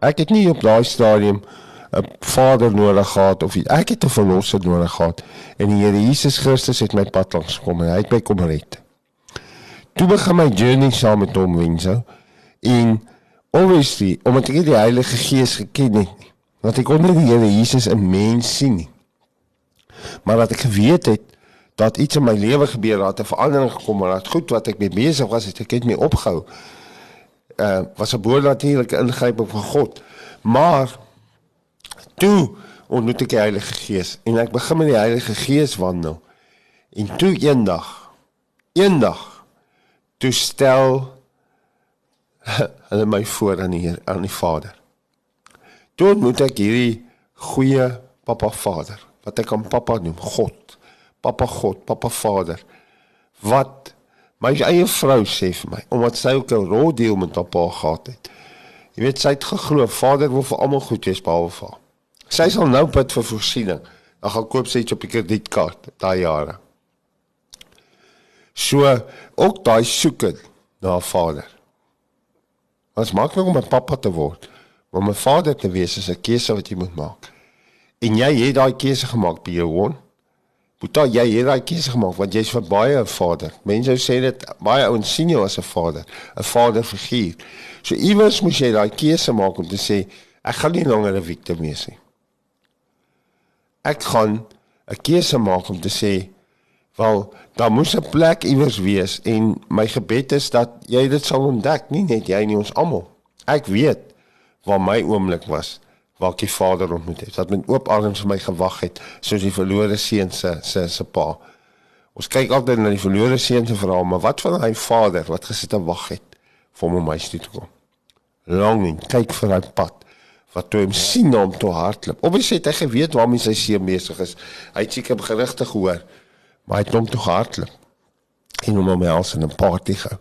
Ek het nie op daai stadium 'n vader nodig gehad of ek het 'n verlosser nodig gehad en die Here Jesus Christus het my pad langs gekom en hy het my kom red. Toe begin my journey saam met hom wenso en obviously omdat ek die Heilige Gees geken het nie, want ek kon nie die Here Jesus in mens sien nie. Maar wat ek geweet het dat iets in my lewe gebeur het, 'n verandering gekom het, dat goed wat ek mee besig was, het ek het my opgehou. Uh was 'n boonatuurlike ingryping van God. Maar toe ontmoet ek die Heilige Gees en ek begin met die Heilige Gees wandel. En toe eendag, eendag toe stel hulle my voor aan die aan die Vader. Toe ontmoet ek hierdie goeie Papa Vader, wat ek aan Papa noem, God. Papa God, Papa Vader. Wat my eie vrou sê vir my, omdat sy ook 'n rolddeel met Papa gehad het. Jy weet sy het geglo Vader wil vir almal goed wees behalwe vir haar. Sy sal nou bid vir voorsiening. Dan gaan koop sy iets op die kredietkaart daai jare. So ook daai soeke na Vader. Maak nou om 'n pappa te word? Om 'n vader te wees is 'n keuse wat jy moet maak. En jy het daai keuse gemaak by jou hond. Boeta, jy het daai keuse gemaak want jy's vir baie 'n vader. Mense sê dit baie ouens sien jou as 'n vader, 'n vaderfiguur. So iewers moet jy daai keuse maak om te sê ek gaan nie langer 'n victim wees nie ek gaan 'n keuse maak om te sê wel daar moes 'n plek iewers wees en my gebed is dat jy dit sal ontdek nie net jy nie ons almal ek weet waar my oomblik was waar ek die vader ontmoet het dat met oop arms vir my gewag het soos die verlore seun se se se pa ons kyk altyd na die verlore seun se verhaal maar wat van hy vader wat gesit en wag het vir hom om my toe te kom longing kyk vir hy pad wat toe hom sien om te hardloop. Obviously het hy geweet waarmee sy seun besig is. Hy het seker gerigte gehoor, maar hy het hom toe hardloop. En hom my als in 'n party gehou.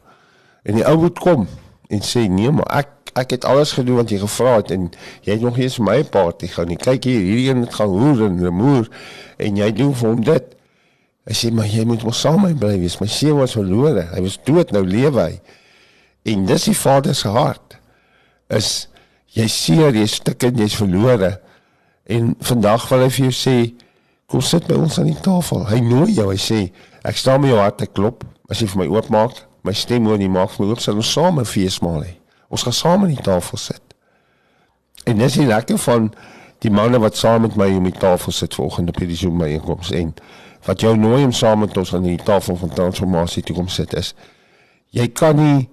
En die ou moet kom en sê nee, maar ek ek het alles gedoen wat jy gevra het en jy het nog eens my party gehou nie. Kyk hier, hierdie een gaan hoer en remoer en jy doen vir hom dit. Hy sê maar jy moet mos saam met my bly wees. My seun was verlore. Hy was dood, nou lewe hy. En dis die Vader se hart. Is jy seer, jy stik en jy's verlore. En vandag wil hy vir jou sê, kom sit by ons aan die tafel. Hy nooi jou, hy sê, ek staan by jou hart te klop, as jy vir my oopmaak, my stem hoor nie maak vir my hoop sal ons saam 'n feesmaal hê. Ons gaan saam aan die tafel sit. En dis die lekker van die manne wat saam met my om die tafel sit volgende op hierdie Zoom byeenkoms en wat jou nooi om saam met ons aan die tafel van transformasie toe kom sit is jy kan nie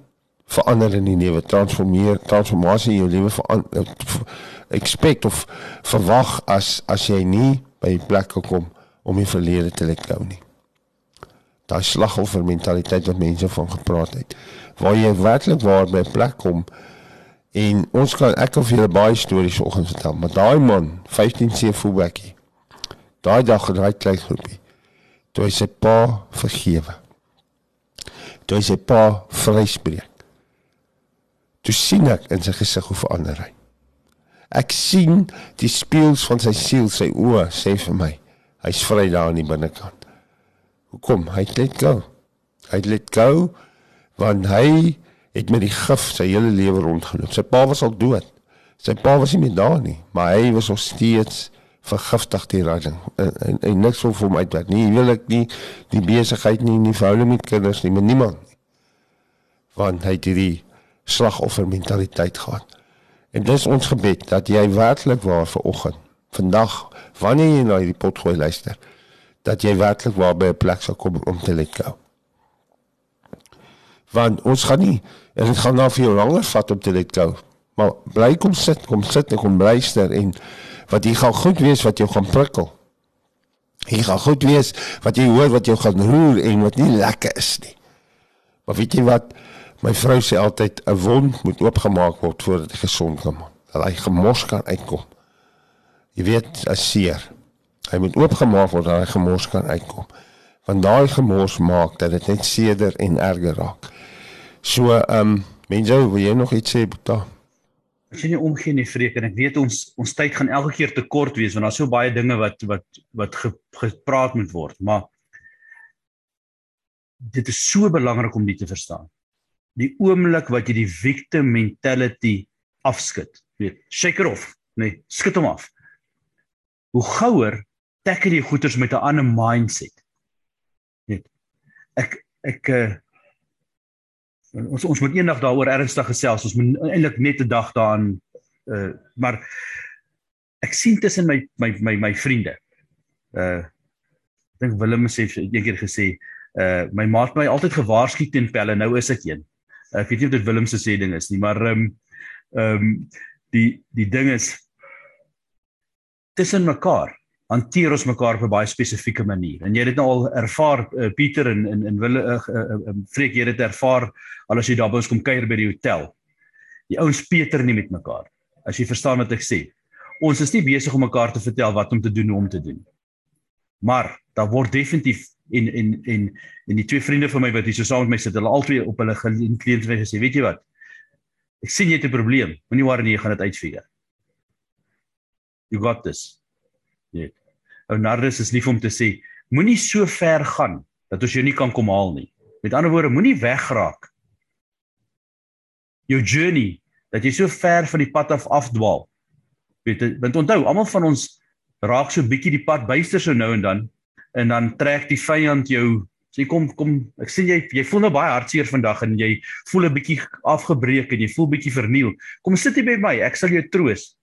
verander in die lewe transformeer transformasie in jou lewe verander expect of verwag as as jy nie by 'n plek kom om die verlede te let gou nie. Daai slagoffer mentaliteit wat mense van gepraat het waar jy werklik waar by 'n plek kom en ons kan ek kan vir julle baie stories vanoggend vertel maar daai man 15 se fullbackie daai dag het hy klein groepie toe hy sy pa vergewe toe hy sy pa vryspreek toe sien ek in sy gesig hoe verander hy ek sien die speels van sy siel sy oë sê vir my hy's vry daar in die binnekant Hoekom? Hy het let go. Hy het let go want hy het met die gif sy hele lewe rondgeloop. Sy pa was al dood. Sy pa was nie meer daar nie, maar hy was nog steeds vergiftig deur daai en, en, en niks van hom uitwerk nie. Hy wil ek nie die besigheid nie, nie verhouding met kinders nie, met niemand nie. Want hy het hierdie slagoffer mentaliteit gehad. En dis ons gebed dat jy werklik waar vir oggend, vandag, wanneer jy na hierdie pot gooi luister, dat jy werklik waar by 'n plek sal kom om te let go. Want ons gaan nie en dit gaan nou vir jou langer vat om te let go. Maar bly kom sit, kom sit en kom luister en wat jy gaan goed wees wat jou gaan prikkel. Jy gaan goed wees wat jy hoor wat jou gaan roer en wat nie lekker is nie. Maar weet jy wat my vrou sê altyd 'n wond moet oopgemaak word voordat dit gesond kan word. Dat hy gemors kan uitkom. Jy weet, as seer. Hy moet oopgemaak word dat hy gemors kan uitkom. Want daai gemors maak dat dit net seder en erger raak. So ehm um, mense, wil jy nog iets sê, Boeta? As jy nie omgee nie, vreek en ek weet ons ons tyd gaan elke keer te kort wees want daar's so baie dinge wat wat wat ge, gepraat moet word, maar dit is so belangrik om dit te verstaan. Die oomblik wat jy die victim mentality afskud, weet, shake it off, nee, skud hom af. Hoe gouer tackle jy goeters met 'n ander mindset. Net ek ek uh, ons ons moet eendag daaroor ernstig gesels. Ons moet eintlik net 'n dag daaraan uh maar ek sien tussen my my my my vriende. Uh ek dink Willem sê een keer gesê uh my maat my altyd gewaarsku teen pelle. Nou is ek een. Ek weet nie of dit Willem se sê ding is nie, maar ehm um, ehm um, die die ding is tussen mekaar hanteer ons mekaar op 'n baie spesifieke manier. En jy het dit nou al ervaar uh, Pieter en en en wil uh, uh, uh, vreek jy dit ervaar al as jy daar by ons kom kuier by die hotel. Die ouens Pieter nie met mekaar. As jy verstaan wat ek sê. Ons is nie besig om mekaar te vertel wat om te doen hoe om te doen. Maar daar word definitief en en en en die twee vriende van my wat hier so saam met my sit, hulle albei op hulle kliënte gesê, weet jy wat? Ek sien jy het 'n probleem. Moenie worry nie, jy gaan dit uitfigure. You got this. Ja. Ou Nardus is lief om te sê, moenie so ver gaan dat ons jou nie kan kom haal nie. Met ander woorde, moenie wegraak. Jou journey dat jy so ver van die pad af afdwaal. Weet jy, want onthou, almal van ons raak so bietjie die pad byster so nou en dan en dan trek die vyand jou sê kom kom ek sien jy jy voel nou baie hartseer vandag en jy voel 'n bietjie afgebreek en jy voel bietjie verniel. Kom sit hier by my, ek sal jou troos.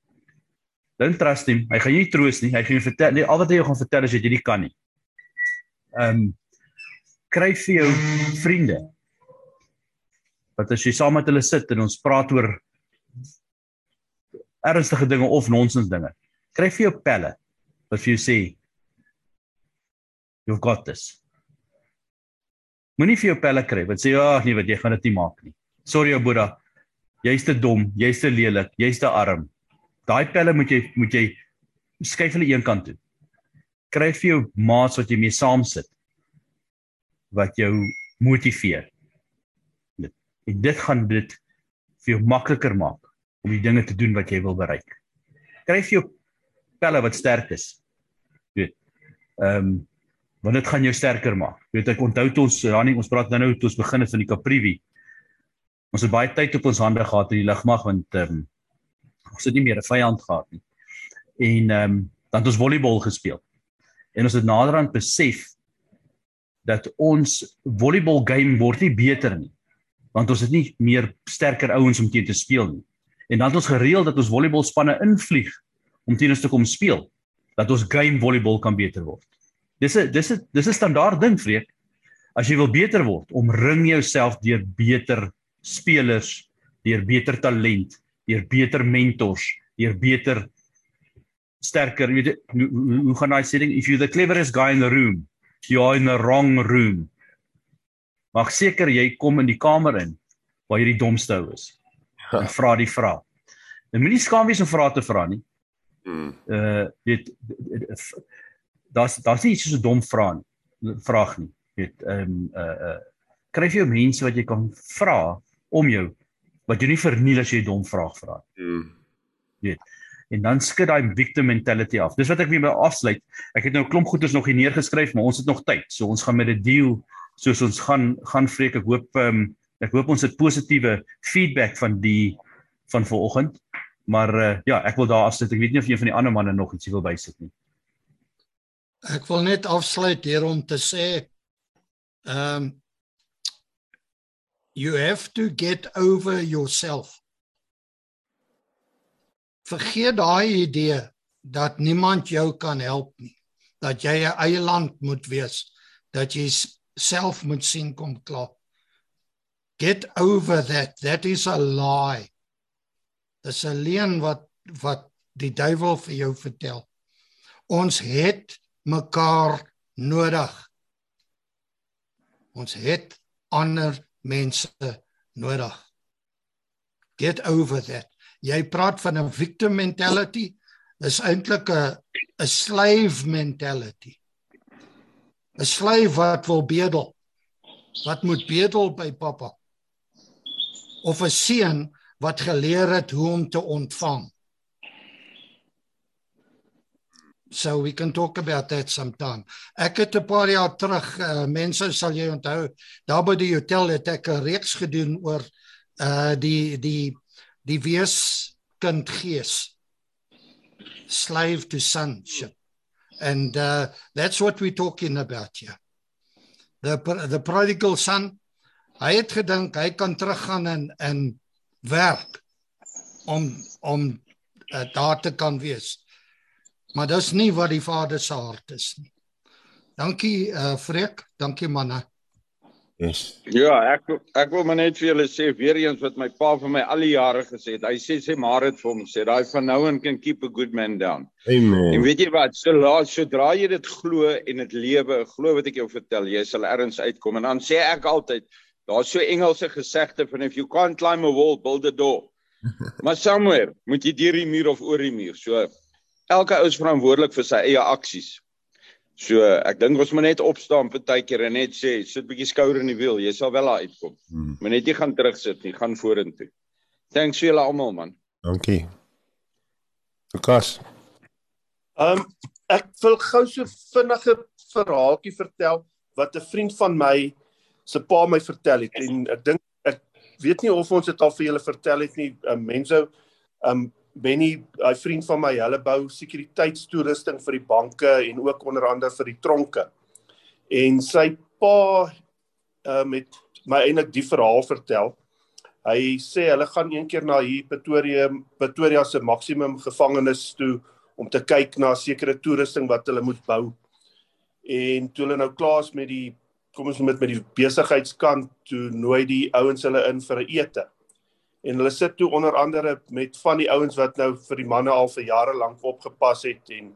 Don't trust him. Hy gaan jou nie troos nie. Hy gaan jou vertel nie al wat hy jou gaan vertel as jy dit kan nie. Ehm um, kry vir jou vriende. Wat as jy saam met hulle sit en ons praat oor ernstige dinge of nonsens dinge. Kry vir jou pelle wat vir jou sê you've got this. Moenie vir jou pelle kry wat sê ag nee wat jy gaan dit nie maak nie. Sorry ou boetie. Jy's te dom, jy's te lelik, jy's te arm. Daai pelle moet jy moet jy skuif hulle een kant toe. Kry vir jou maats wat jy mee saam sit wat jou motiveer. Dit en dit gaan dit vir jou makliker maak om die dinge te doen wat jy wil bereik. Kry vir jou pelle wat sterk is. Weet. Ehm um, want dit gaan jou sterker maak. Weet ek onthou toe ons Rani ons praat nou nou toe ons begin het van die Caprivi. Ons het baie tyd op ons hande gehad in die lugmag want ehm um, ons het nie meer 'n vyand gehad nie. En ehm um, dan het ons volleybal gespeel. En ons het naderhand besef dat ons volleybal game word nie beter nie. Want ons het nie meer sterker ouens om teen te speel nie. En dan het ons gereël dat ons volleybalspanne invlieg om teen ons te kom speel dat ons game volleybal kan beter word. Dis 'n dis 'n dis 'n standaard ding, Freek. As jy wil beter word, omring jouself deur beter spelers, deur beter talent, deur beter mentors, deur beter sterker, weet jy, hoe, hoe, hoe gaan daai sê ding if you the cleverest guy in the room, you are in the wrong room. Maak seker jy kom in die kamer in waar jy die domste ou is. Ja. Vra die vraag. En moenie skaam wees om vrae te vra nie. Mm. Uh weet daar's daar's nie iets so 'n dom vraag nie. Vraag nie. Weet ehm um, uh uh kry jy mense wat jy kan vra om jou wat jy nie verniel as jy 'n dom vraag vra nie. Mm. Weet en dan skud daai victim mentality af. Dis wat ek weer by afsluit. Ek het nou 'n klomp goeders nog hier neergeskryf, maar ons het nog tyd. So ons gaan met 'n deal soos ons gaan gaan vreek. Ek hoop um, ek hoop ons het positiewe feedback van die van vanoggend. Maar uh, ja, ek wil daar afsit. Ek weet nie of een van die ander manne nog iets wil bysit nie. Ek wil net afsluit hier om te sê um, you have to get over yourself vergeet daai idee dat niemand jou kan help nie. Dat jy 'n eie land moet wees, dat jy self moet sien kom klaar. Get over that. That is a lie. Dis 'n leuen wat wat die duiwel vir jou vertel. Ons het mekaar nodig. Ons het ander mense nodig. Get over that. Jy praat van 'n victim mentality is eintlik 'n 'n slave mentality. 'n slave wat wil bedel. Wat moet bedel by pappa of 'n seun wat geleer het hoe om te ontvang so we can talk about that sometime. Ek het 'n paar jaar terug uh, mense sal jy onthou daar by die hotel het ek 'n reeks gedoen oor uh die die die wees kind gees slave to sonship. And uh, that's what we're talking about here. The the prodigal son hy het gedink hy kan teruggaan en en werk om om uh, daar te kan wees maar dis nie wat die vader se hart is nie dankie uh, freek dankie manne Yes. Ja, ek ek wil maar net vir julle sê weer eens wat my pa vir my al die jare gesê het. Hy sê sê maar dit vir hom sê daai van nou en kan keep a good man down. Amen. En weet jy wat? So laat sodra jy dit glo en dit lewe, glo wat ek jou vertel, jy sal ergens uitkom. En dan sê ek altyd, daar's so Engelse gesegde van if you can't climb a wall, build a door. maar somewhere moet jy deur die muur of oor die muur. So elke ou is verantwoordelik vir sy eie aksies. So ek dink ons moet net opstaan partykeer en net sê sit bietjie skouer in die wiel, jy sal wel daar uitkom. Hmm. Maar net jy gaan terugsit nie, gaan vorentoe. Thanks vir julle almal man. Dankie. Lukas. Ehm um, ek wil gou so vinnige verhaaltjie vertel wat 'n vriend van my se pa my vertel het en ek dink ek weet nie of ons dit al vir julle vertel het nie. Um, mense ehm um, Benny, hy vriend van my, hulle bou sekuriteitstoerusting vir die banke en ook onder andere vir die tronke. En sy pa uh met my eintlik die verhaal vertel. Hy sê hulle gaan een keer na hier Pretoria Pretoria se maksimum gevangenis toe om te kyk na sekere toerusting wat hulle moet bou. En toe hulle nou klaar is met die kom ons met met die besigheidskant toe nooi die ouens hulle in vir 'n ete en hulle sit toe onder andere met van die ouens wat nou vir die manne al vir jare lank opgepas het en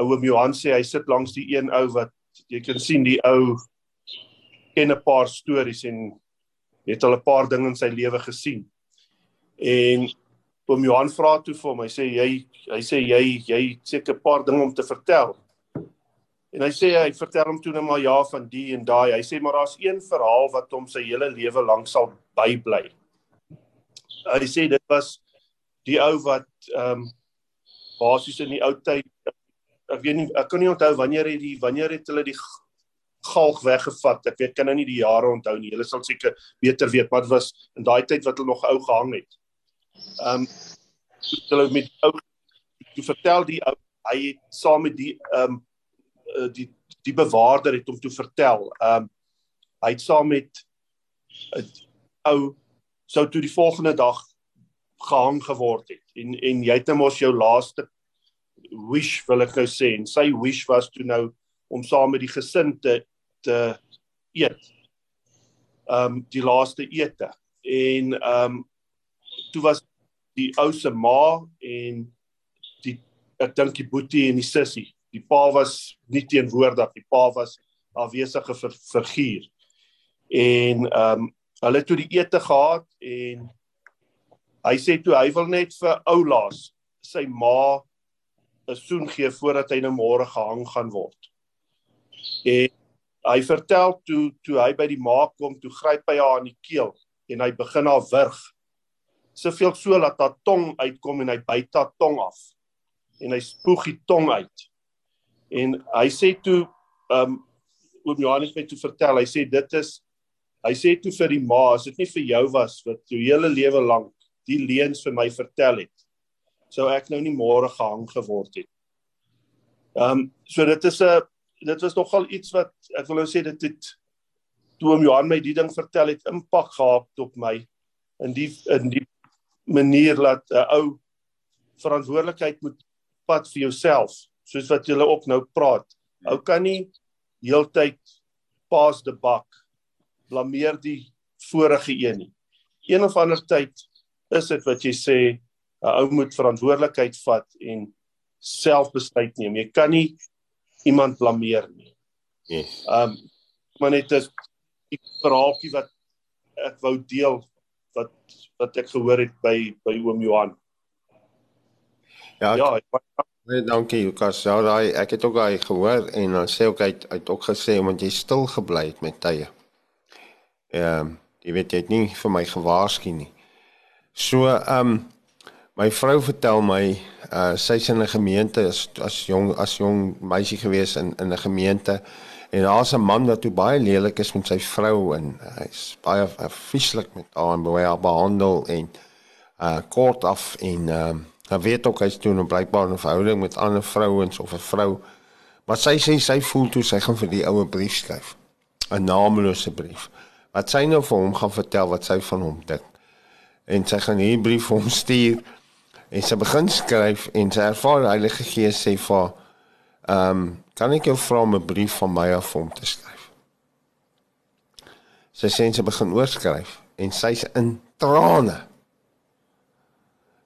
oom Johan sê hy sit langs die een ou wat jy kan sien die ou ken 'n paar stories en het al 'n paar dinge in sy lewe gesien. En oom Johan vra toe vir hom, hy sê jy hy sê jy jy seker 'n paar dinge om te vertel. En hy sê hy vertel hom toe net maar ja van die en daai. Hy sê maar daar's een verhaal wat hom sy hele lewe lank sal bybly hy sê dit was die ou wat ehm um, basies in die ou tyd ek weet nie ek kan nie onthou wanneer het die wanneer het hulle die galg weggevat? Ek weet kan nou nie die jare onthou nie. Hulle sal seker beter weet wat was in daai tyd wat hulle nog ou gehang het. Ehm um, hulle met ou jy vertel die ou hy het saam met die ehm um, die die bewaarder het hom toe vertel. Ehm um, hy het saam met ou sou toe die volgende dag gehang geword het. En en jy het nou mos jou laaste wish wil ek nou sê en sy wish was toe nou om saam met die gesin te te eet. Ehm um, die laaste ete. En ehm um, toe was die ou se ma en die ek dink die boetie en die sussie. Die pa was nie teenwoordig, die pa was afwesige figuur. En ehm um, hulle het toe die ete gehad en hy sê toe hy wil net vir oulaas sy ma 'n soen gee voordat hy nou môre gehang gaan word. En hy vertel toe toe hy by die ma kom, toe gryp hy haar aan die keel en hy begin haar wurg. Soveel so dat haar tong uitkom en hy byt haar tong af. En hy spoeg die tong uit. En hy sê toe ehm um, oom Johannes het toe vertel, hy sê dit is Hy sê toe vir die ma, as dit nie vir jou was wat jou hele lewe lank die leuns vir my vertel het, sou ek nou nie môre gehang geword het. Ehm um, so dit is 'n dit was nogal iets wat ek wil nou sê dit het toe oom Johan my die ding vertel het impak gehad op my in die in die manier dat 'n uh, ou verantwoordelikheid moet vat vir jouself soos wat julle ook nou praat. Ou kan nie heeltyd paas die bak blameer die vorige een nie. Een of ander tyd is dit wat jy sê 'n ou moet verantwoordelikheid vat en self besluit neem. Jy kan nie iemand blameer nie. Yes. Um maar net 'n verhaaltjie wat ek wou deel wat wat ek gehoor het by by oom Johan. Ja. Ja, Nee, dankie Lukas. Ja, daai ek het ook daai gehoor en dan sê ook hy het ook gesê omdat jy stil gebly het met tye. Ehm, um, jy weet jy het nie vir my gewaarsku nie. So, ehm um, my vrou vertel my uh sy's in 'n gemeente as as jong as jong meisie gewees in in 'n gemeente en daar's 'n man wat toe baie lelik is met sy vrou en hy's baie uh, vieslik met haar en baie behandel en uh kort af en ehm um, hy weet ook hy's toe 'n blykbaar 'n verhouding met ander vrouens of 'n vrou. Maar sy sê sy voel toe sy gaan vir die oue brief skryf. 'n Naamlose brief wat sy nou vir hom gaan vertel wat sy van hom dink. En sy gaan hierdie brief vir hom stuur en sy begin skryf en sy ervaar die Heilige Gees sê vir ehm um, kan ek jou vra om 'n brief van my af om te skryf. Sy sê sy begin oorskryf en sy's in trane.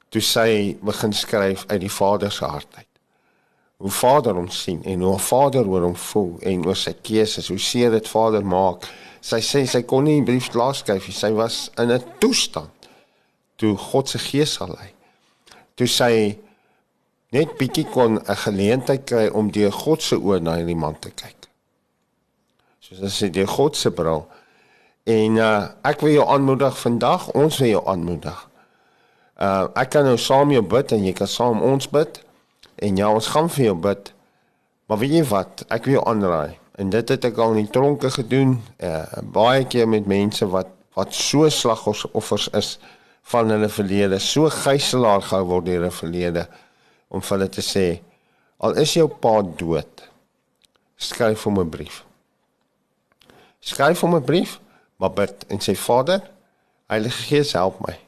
Toe sy begin skryf uit die Vader se hart uit. Hoe Vader hom sien en hoe Vader oor hom voel en oor sy keuses, hoe seer dit Vader maak sy sê sy kon nie 'n brief klaarskryf nie. Sy was in 'n toestand toe God se gees haar lei. Toe sy net bietjie kon 'n geleentheid kry om deur God se oë na hierdie man te kyk. Soos as sy deur God se bril. En uh, ek wil jou aanmoedig vandag, ons wil jou aanmoedig. Uh ek kan nou saam jou bid en jy kan saam ons bid. En ja, ons gaan vir jou bid. Maar weet jy wat? Ek wil jou aanraai. En dit het ek al in die tronke gedoen, uh, baie keer met mense wat wat so slagoffers is van hulle verlede, so gijslaar gehou word deur hulle verlede om vir hulle te sê al is jou pa dood, skryf hom 'n brief. Skryf hom 'n brief, maar bid en sê Vader, Heilige Gees help my.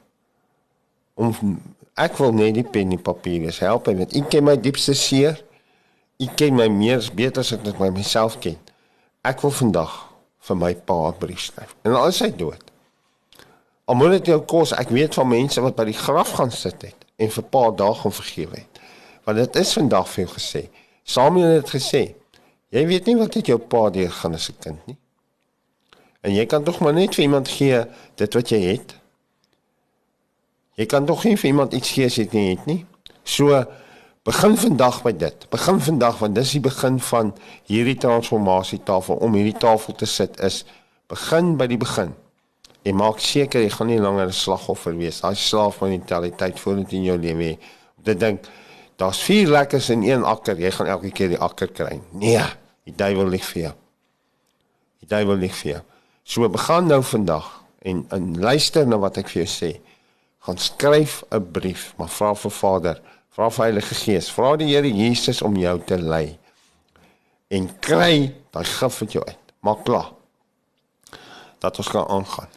Om ek wil net die pen en papier hê, help my met U ken my diepste seer. Ek ken my meer beter as ek dit my myself ken. Ek wil vandag vir my pa 'n brief skryf. En al is hy dood. Al moet dit jou kos, ek weet van mense wat by die graf gaan sit het en vir pa daag om vergewe het. Want dit is vandag vir jou gesê. Samuel het gesê, jy weet nie wat dit jou pa deur gaan as 'n kind nie. En jy kan tog maar net vir iemand gee dit wat jy het. Jy kan tog nie vir iemand iets gee as jy dit nie het nie. So Begin vandag by dit. Begin vandag want dis die begin van hierdie transformasietafel om hierdie tafel te sit is begin by die begin. En maak seker jy gaan nie langer 'n slagoffer wees. Daai slaafmentaliteit voornet in jou lewe. Dit dink daar's vier lekkers in een akker, jy gaan elke keer die akker kry. Nee, die duiwel lieg vir jou. Die duiwel lieg vir jou. So begin nou vandag en en luister na wat ek vir jou sê. Gaan skryf 'n brief, maar vra vir Vader Vra vir Heilige Gees, vra die Here Jesus om jou te lei. En kry daai gif uit jou uit. Maak klaar. Dat ons kan aangaan.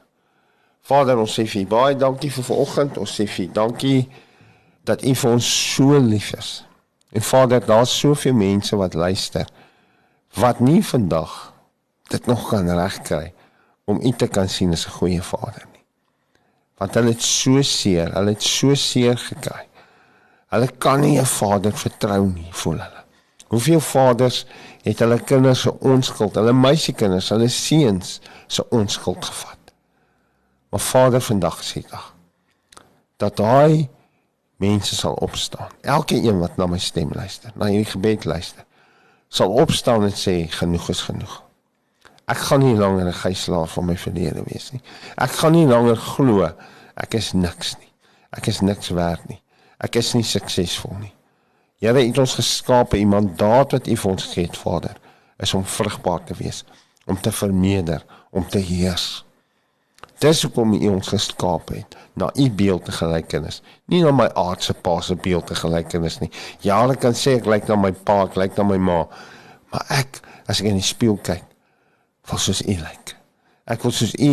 Vader, ons sê vir U baie dankie vir vanoggend. Ons sê vir U dankie dat U vir ons so lief is. En Vader, daar's soveel mense wat luister wat nie vandag dit nog kan regkry om U te kan sien as 'n goeie Vader nie. Want hulle het so seer, hulle het so seer gekry. Hulle kan nie 'n Vader vertrou nie, voel hulle. Hoeveel vaders het hulle kinders se onskuld, hulle meisiekinders, hulle seuns se onskuld gevat? Maar Vader vandag sê dag dat daai mense sal opstaan. Elke een wat na my stem luister, na hierdie gebed luister, sal opstaan en sê genoeg is genoeg. Ek gaan nie langer 'n gijslaer van my verlede wees nie. Ek gaan nie langer glo ek is niks nie. Ek is niks werd nie. Ek is nie suksesvol nie. Here het ons geskaap iemand daad wat U vir ons gegee het, Vader, is om vrugbaar te wees, om te vermeerder, om te heers. Dis hoekom U ons geskaap het na U beeld te gelykenis, nie na my aardse pa se beeld te gelykenis nie. Ja, ek kan sê ek lyk na my pa, ek lyk na my ma, maar ek as ek in die spieël kyk, wil soos U lyk. Ek wil soos U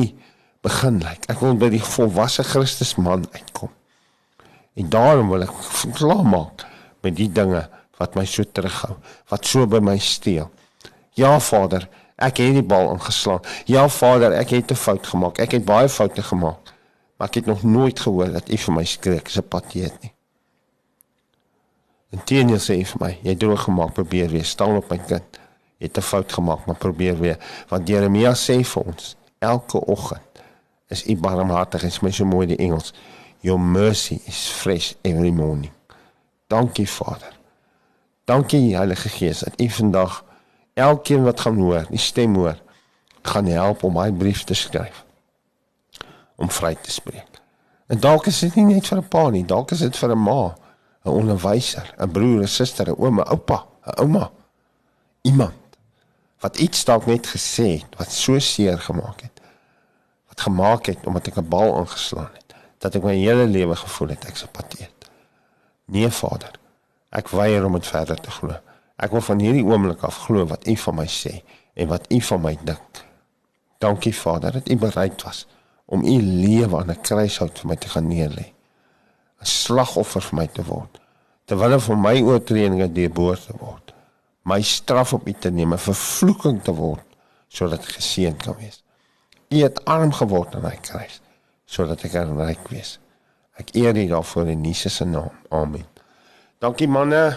begin lyk. Ek wil by die volwasse Christus man uitkom. En daarom wil ek klaar maak met die dinge wat my so terughou, wat so by my steel. Ja Vader, ek het die bal ingeslaan. Ja Vader, ek het 'n fout gemaak. Ek het baie foute gemaak. Maar ek het nog nooit gehoor dat U vir my skreek, se pateet nie. En Tienje sê vir my, jy droog gemaak, probeer weer staan op my kind. Jy het 'n fout gemaak, maar probeer weer. Want Jeremia sê vir ons, elke oggend is U barmhartig, is my so mooi die Engels. Your mercy is fresh every morning. Dankie Vader. Dankie Heilige Gees dat U vandag elkeen wat gaan hoor, die stem hoor, gaan help om my brief te skryf. Om vry te spreek. En dalk is dit nie net vir 'n pa nie, dalk is dit vir 'n ma, 'n onderwyser, 'n broer, 'n suster, 'n ouma, oupa, 'n ouma. Iemand wat iets dalk net gesê het wat so seer gemaak het. Wat gemaak het omdat ek 'n bal aangeslaan het, dat ek my hele lewe gevoel het ek's 'n pateet. Nee Vader, ek weier om dit verder te glo. Ek wil van hierdie oomblik af glo wat U van my sê en wat U van my dink. Dankie Vader dat U bereid was om U lewe aan 'n kruishout vir my te gaan neerlê. 'n Slagoffer vir my te word terwyl hy vir my oortredinge deurboor te word. My straf op U te neem, 'n vervloeking te word sodat geseën kan wees. U het arm geword aan my kruis sodat ek ryk wees. Ek eer U daarvoor in Jesus se naam. Amen. Dankie manne.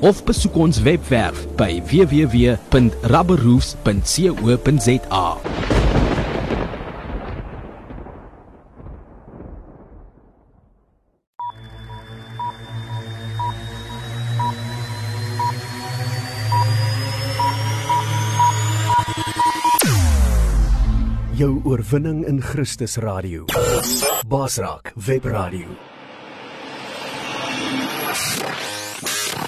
of besoek ons webwerf by www.rubberroofs.co.za. Jou oorwinning in Christus Radio. Basraak Webradio.